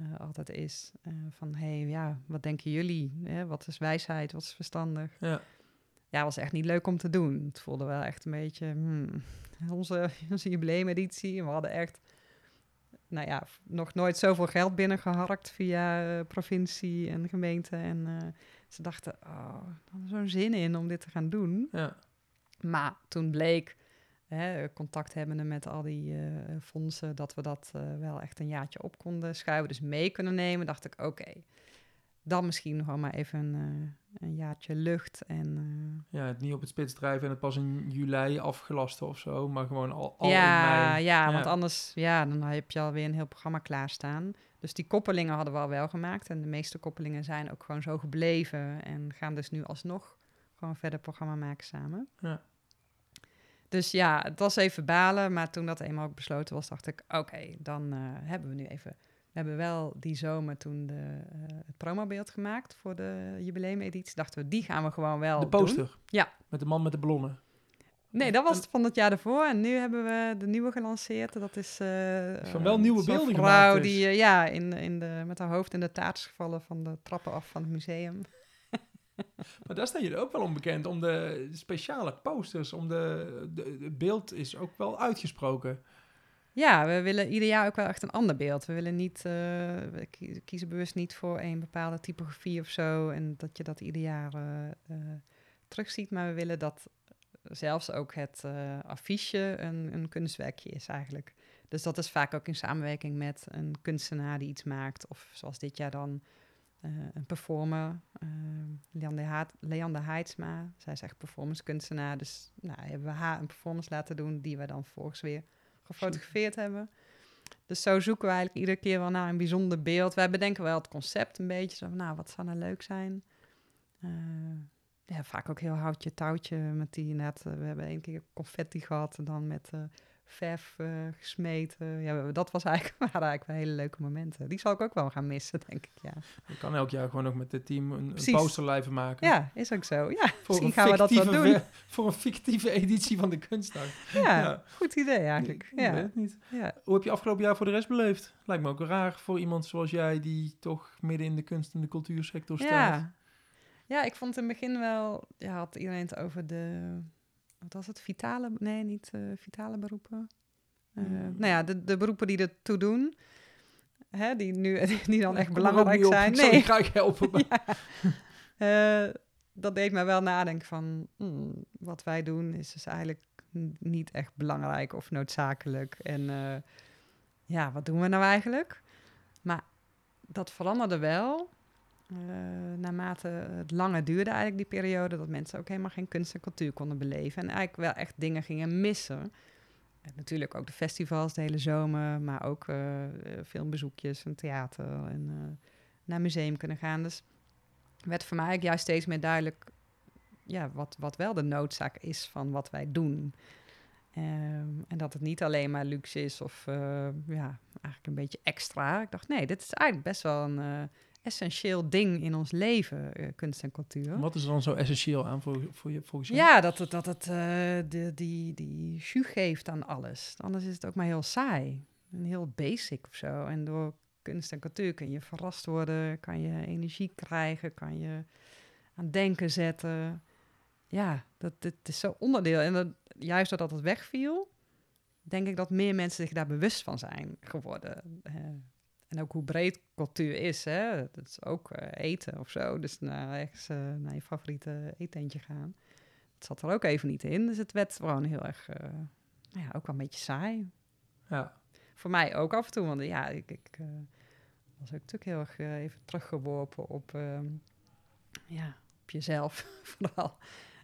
A: eh, altijd is. Eh, van, hé, hey, ja, wat denken jullie? Hè? Wat is wijsheid? Wat is verstandig?
B: ja.
A: ja, was echt niet leuk om te doen. Het voelde wel echt een beetje hmm, onze, onze jubileumeditie. We hadden echt, nou ja, nog nooit zoveel geld binnengeharkt via eh, provincie en gemeente. En ze dachten, oh, we hadden zo'n zin in om dit te gaan doen.
B: ja.
A: Maar toen bleek, hè, contact hebbende met al die eh, fondsen, dat we dat eh, wel echt een jaartje op konden schuiven. Dus mee kunnen nemen, dacht ik, oké. dan misschien gewoon maar even een, eh, een jaartje lucht. En
B: ja, het niet op het spits drijven en het pas in juli afgelasten of zo. Maar gewoon al, al in
A: ja,
B: mei.
A: ja, want anders ja, dan heb je alweer een heel programma klaarstaan. Dus die koppelingen hadden we al wel gemaakt. En de meeste koppelingen zijn ook gewoon zo gebleven. En gaan dus nu alsnog gewoon verder programma maken samen.
B: Ja.
A: Dus ja, het was even balen. Maar toen dat eenmaal ook besloten was, dacht ik... Oké, dan eh, hebben we nu even... We hebben wel die zomer toen de, eh, het promobeeld gemaakt voor de jubileumeditie. Dachten we, die gaan we gewoon wel
B: De
A: doen.
B: poster.
A: Ja.
B: Met de man met de ballonnen.
A: Nee, dat was het van het jaar ervoor. En nu hebben we de nieuwe gelanceerd. Dat is... eh
B: Gewoon wel nieuwe beelden
A: vrouw
B: gemaakt dus.
A: die ja, in, in de, met haar hoofd in de taart is gevallen van de trappen af van het museum.
B: Maar daar staan jullie ook wel onbekend. Om de speciale posters. Om de, beeld is ook wel uitgesproken.
A: Ja, we willen ieder jaar ook wel echt een ander beeld. We willen niet, eh, kiezen bewust niet voor een bepaalde typografie of zo. En dat je dat ieder jaar eh, eh, terugziet. Maar we willen dat zelfs ook het affiche een, een kunstwerkje is eigenlijk. Dus dat is vaak ook in samenwerking met een kunstenaar die iets maakt. Of zoals dit jaar dan eh, een performer, eh Leander, Heidsma. Zij is echt performance kunstenaar. Dus nou, hebben we haar een performance laten doen die we dan volgens weer gefotografeerd hebben. Dus zo zoeken we eigenlijk iedere keer wel naar een bijzonder beeld. Wij bedenken wel het concept een beetje. Zo van, nou, wat zou nou leuk zijn? Eh, ja, vaak ook heel houtje touwtje met die net. we hebben één keer confetti gehad en dan met verf eh, gesmeten. Ja, dat was eigenlijk, waren eigenlijk wel hele leuke momenten. Die zal ik ook wel gaan missen, denk ik. Ja,
B: Je kan elk jaar gewoon ook met het team een, een poster live maken.
A: ja is ook zo. Ja,
B: Voor
A: misschien
B: een,
A: gaan we dat wel
B: fictieve
A: doen.
B: voor een fictieve editie van de kunstdag.
A: Ja,
B: Ja.
A: goed idee eigenlijk.
B: Ik weet
A: Ja,
B: het niet.
A: ja.
B: Hoe heb je afgelopen jaar voor de rest beleefd? Lijkt me ook raar voor iemand zoals jij, die toch midden in de kunst- en de cultuursector staat.
A: Ja. ja, ik vond in het begin wel... Ja, had iedereen het over de... Wat was het? Vitale... Nee, niet eh, vitale beroepen. Eh,
B: Hmm.
A: Nou ja, de, de beroepen die ertoe doen. Hè, die, nu, die dan
B: Ik
A: echt
B: er
A: belangrijk
B: op.
A: zijn.
B: Ik
A: Nee,
B: graag helpen. maar-
A: ja. Eh, dat deed me wel nadenken van... hmm, wat wij doen is dus eigenlijk niet echt belangrijk of noodzakelijk. En ja, wat doen we nou eigenlijk? Maar dat veranderde wel. Eh, naarmate het langer duurde eigenlijk die periode, dat mensen ook helemaal geen kunst en cultuur konden beleven. En eigenlijk wel echt dingen gingen missen. En natuurlijk ook de festivals de hele zomer, maar ook eh, eh, filmbezoekjes en theater en eh, naar museum kunnen gaan. Dus werd voor mij eigenlijk juist steeds meer duidelijk ja, wat, wat wel de noodzaak is van wat wij doen. Ehm, en dat het niet alleen maar luxe is of ja, eigenlijk een beetje extra. Ik dacht, nee, dit is eigenlijk best wel een essentieel ding in ons leven, eh, kunst en cultuur.
B: Wat is er dan zo essentieel aan voor, voor je, volgens jou?
A: Ja, dat het, dat het eh, de, die, die jus geeft aan alles. Anders is het ook maar heel saai. En heel basic of zo. En door kunst en cultuur kun je verrast worden, kan je energie krijgen, kan je aan denken zetten. Ja, dat, dit is zo onderdeel. En dat, juist doordat het wegviel, denk ik dat meer mensen zich daar bewust van zijn geworden. Uh, en ook hoe breed cultuur is. Hè? Dat is ook eh, eten of zo. Dus naar, ergens, naar je favoriete eetentje gaan. Het zat er ook even niet in. Dus het werd gewoon heel erg, nou ja, ook wel een beetje saai.
B: Ja.
A: Voor mij ook af en toe. Want ja, ik, ik was ook natuurlijk heel erg even teruggeworpen op, ehm, ja, op jezelf vooral.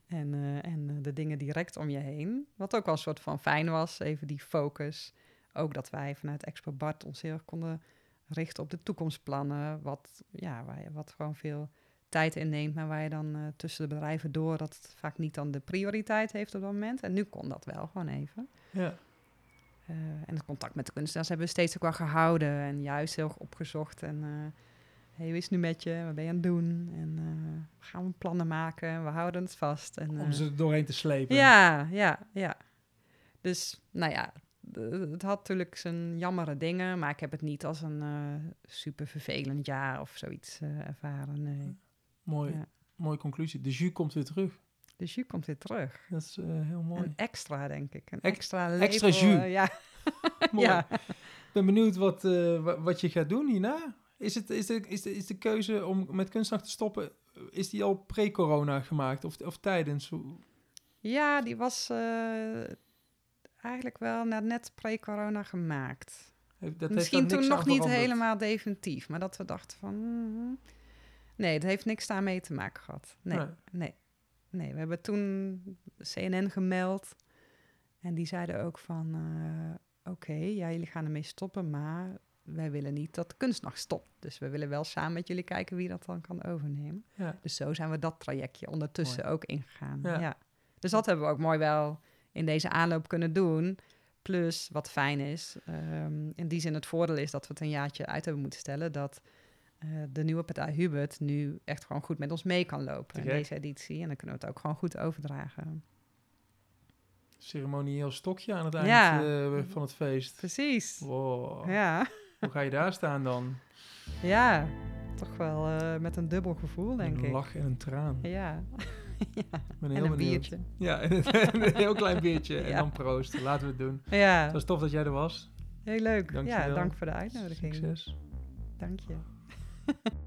A: En, en eh, de dingen direct om je heen. Wat ook wel een soort van fijn was, even die focus. Ook dat wij vanuit Expo Bart ons heel erg konden richten op de toekomstplannen. Wat, ja, waar je, wat gewoon veel tijd inneemt, maar waar je dan uh, tussen de bedrijven door dat het vaak niet dan de prioriteit heeft op dat moment. En nu kon dat wel gewoon even.
B: Ja.
A: en het contact met de kunstenaars hebben we steeds ook wel gehouden en juist heel opgezocht. En hey, hoe is het nu met je? Wat ben je aan het doen? En uh, gaan we plannen maken? We houden het vast. En,
B: Om ze er doorheen te slepen.
A: Ja, ja, ja. Dus, nou ja, het had natuurlijk zijn jammere dingen, maar ik heb het niet als een uh, super vervelend jaar of zoiets uh, ervaren. Nee.
B: Mooi, ja. mooie conclusie. De jus komt weer terug.
A: De jus komt weer terug.
B: Dat is heel mooi.
A: Een extra, denk ik. Een extra
B: Extra jus.
A: ja.
B: mooi. ja. Ik ben benieuwd wat, wat je gaat doen hierna. Is, het, is, de, is, de, is de keuze om met kunstnacht te stoppen, is die al pre-corona gemaakt of, of tijdens?
A: Ja, die was eigenlijk wel net pre-corona gemaakt.
B: Dat
A: Misschien toen nog niet helemaal definitief, maar dat we dachten van... Mm, nee, het heeft niks daarmee te maken gehad. Nee, nee. nee. nee we hebben toen CNN gemeld en die zeiden ook van... Uh, Oké, ja, jullie gaan ermee stoppen, maar wij willen niet dat de kunstnacht stopt. Dus we willen wel samen met jullie kijken wie dat dan kan overnemen.
B: Ja.
A: Dus zo zijn we dat trajectje ondertussen ook ingegaan. Ja. Dus dat hebben we ook mooi wel in deze aanloop kunnen doen. Plus, wat fijn is, um, in die zin het voordeel is dat we het een jaartje uit hebben moeten stellen... dat uh, de nieuwe partij Hubert nu echt gewoon goed met ons mee kan lopen in deze editie. En dan kunnen we het ook gewoon goed overdragen.
B: Ceremonieel stokje aan het eind ja. uh, van het feest.
A: Precies.
B: Wow.
A: Ja.
B: Hoe ga je daar staan dan?
A: Ja, toch wel uh, met een dubbel gevoel, denk
B: een
A: ik.
B: Een lach en een traan.
A: Ja. Ja.
B: en
A: een benieuwd. biertje.
B: Ja, een heel klein biertje. En dan proosten. Laten we het doen.
A: Ja.
B: Het was tof dat jij er was.
A: Heel leuk. Dank ja, dank voor de uitnodiging.
B: Succes.
A: Dank je.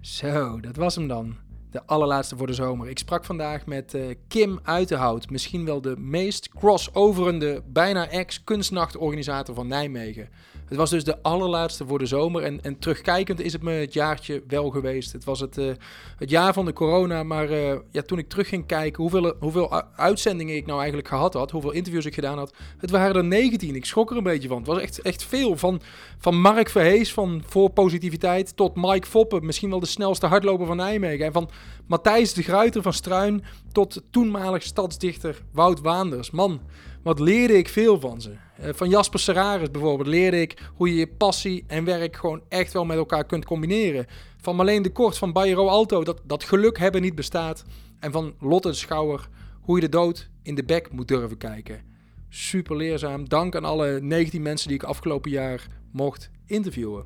B: Zo, dat was hem dan de allerlaatste voor de zomer. Ik sprak vandaag met uh, Kim Uitenhout, misschien wel de meest crossoverende, bijna ex-kunstnachtorganisator van Nijmegen. Het was dus de allerlaatste voor de zomer en, en terugkijkend is het me het jaartje wel geweest. Het was het, uh, het jaar van de corona, maar uh, ja, toen ik terug ging kijken hoeveel, hoeveel uitzendingen ik nou eigenlijk gehad had, hoeveel interviews ik gedaan had, het waren er 19. Ik schrok er een beetje van. Het was echt, echt veel. Van, van Mark Verhees van Voor Positiviteit tot Mike Foppen, misschien wel de snelste hardloper van Nijmegen. En van Matthijs de Gruiter van Struin tot toenmalig stadsdichter Wout Waanders. Man, wat leerde ik veel van ze. Uh, van Jasper Serraris bijvoorbeeld leerde ik hoe je je passie en werk gewoon echt wel met elkaar kunt combineren. Van Marleen de Kort van Bayero Alto dat, dat geluk hebben niet bestaat. En van Lotte Schouwer hoe je de dood in de bek moet durven kijken. Super leerzaam. Dank aan alle 19 mensen die ik afgelopen jaar mocht interviewen.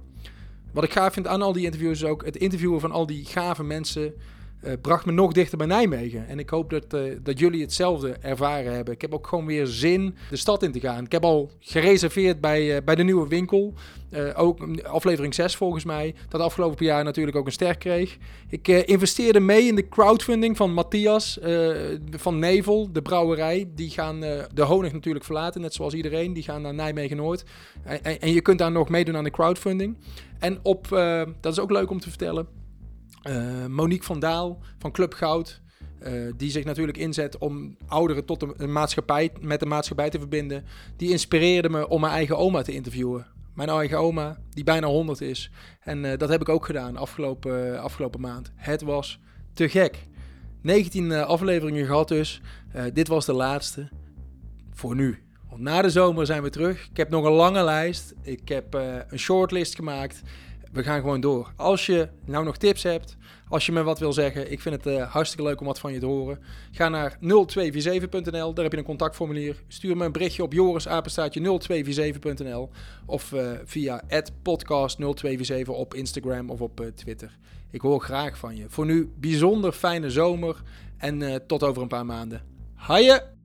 B: Wat ik gaaf vind aan al die interviews is ook het interviewen van al die gave mensen uh, bracht me nog dichter bij Nijmegen. En ik hoop dat, uh, dat jullie hetzelfde ervaren hebben. Ik heb ook gewoon weer zin de stad in te gaan. Ik heb al gereserveerd bij, uh, bij de nieuwe winkel. ook aflevering 6 volgens mij. Dat afgelopen jaar natuurlijk ook een ster kreeg. Ik investeerde mee in de crowdfunding van Matthias van Nevel, de brouwerij. Die gaan de honig natuurlijk verlaten, net zoals iedereen. Die gaan naar Nijmegen-Noord. En, en, je kunt daar nog meedoen aan de crowdfunding. En op, dat is ook leuk om te vertellen uh, Monique van Daal van Club Goud. Uh, die zich natuurlijk inzet om ouderen tot de maatschappij, met de maatschappij te verbinden. Die inspireerde me om mijn eigen oma te interviewen. Mijn eigen oma, die bijna 100 is. En uh, dat heb ik ook gedaan afgelopen, afgelopen maand. Het was te gek. 19 afleveringen gehad dus. dit was de laatste. Voor nu. Want na de zomer zijn we terug. Ik heb nog een lange lijst. Ik heb een shortlist gemaakt we gaan gewoon door. Als je nou nog tips hebt, als je me wat wil zeggen, ik vind het uh, hartstikke leuk om wat van je te horen. Ga naar 0247.nl, daar heb je een contactformulier. Stuur me een berichtje op jorisapenstaatje 0247.nl of uh, via podcast0247 op Instagram of op uh, Twitter. Ik hoor graag van je. Voor nu bijzonder fijne zomer en tot over een paar maanden. Haaien!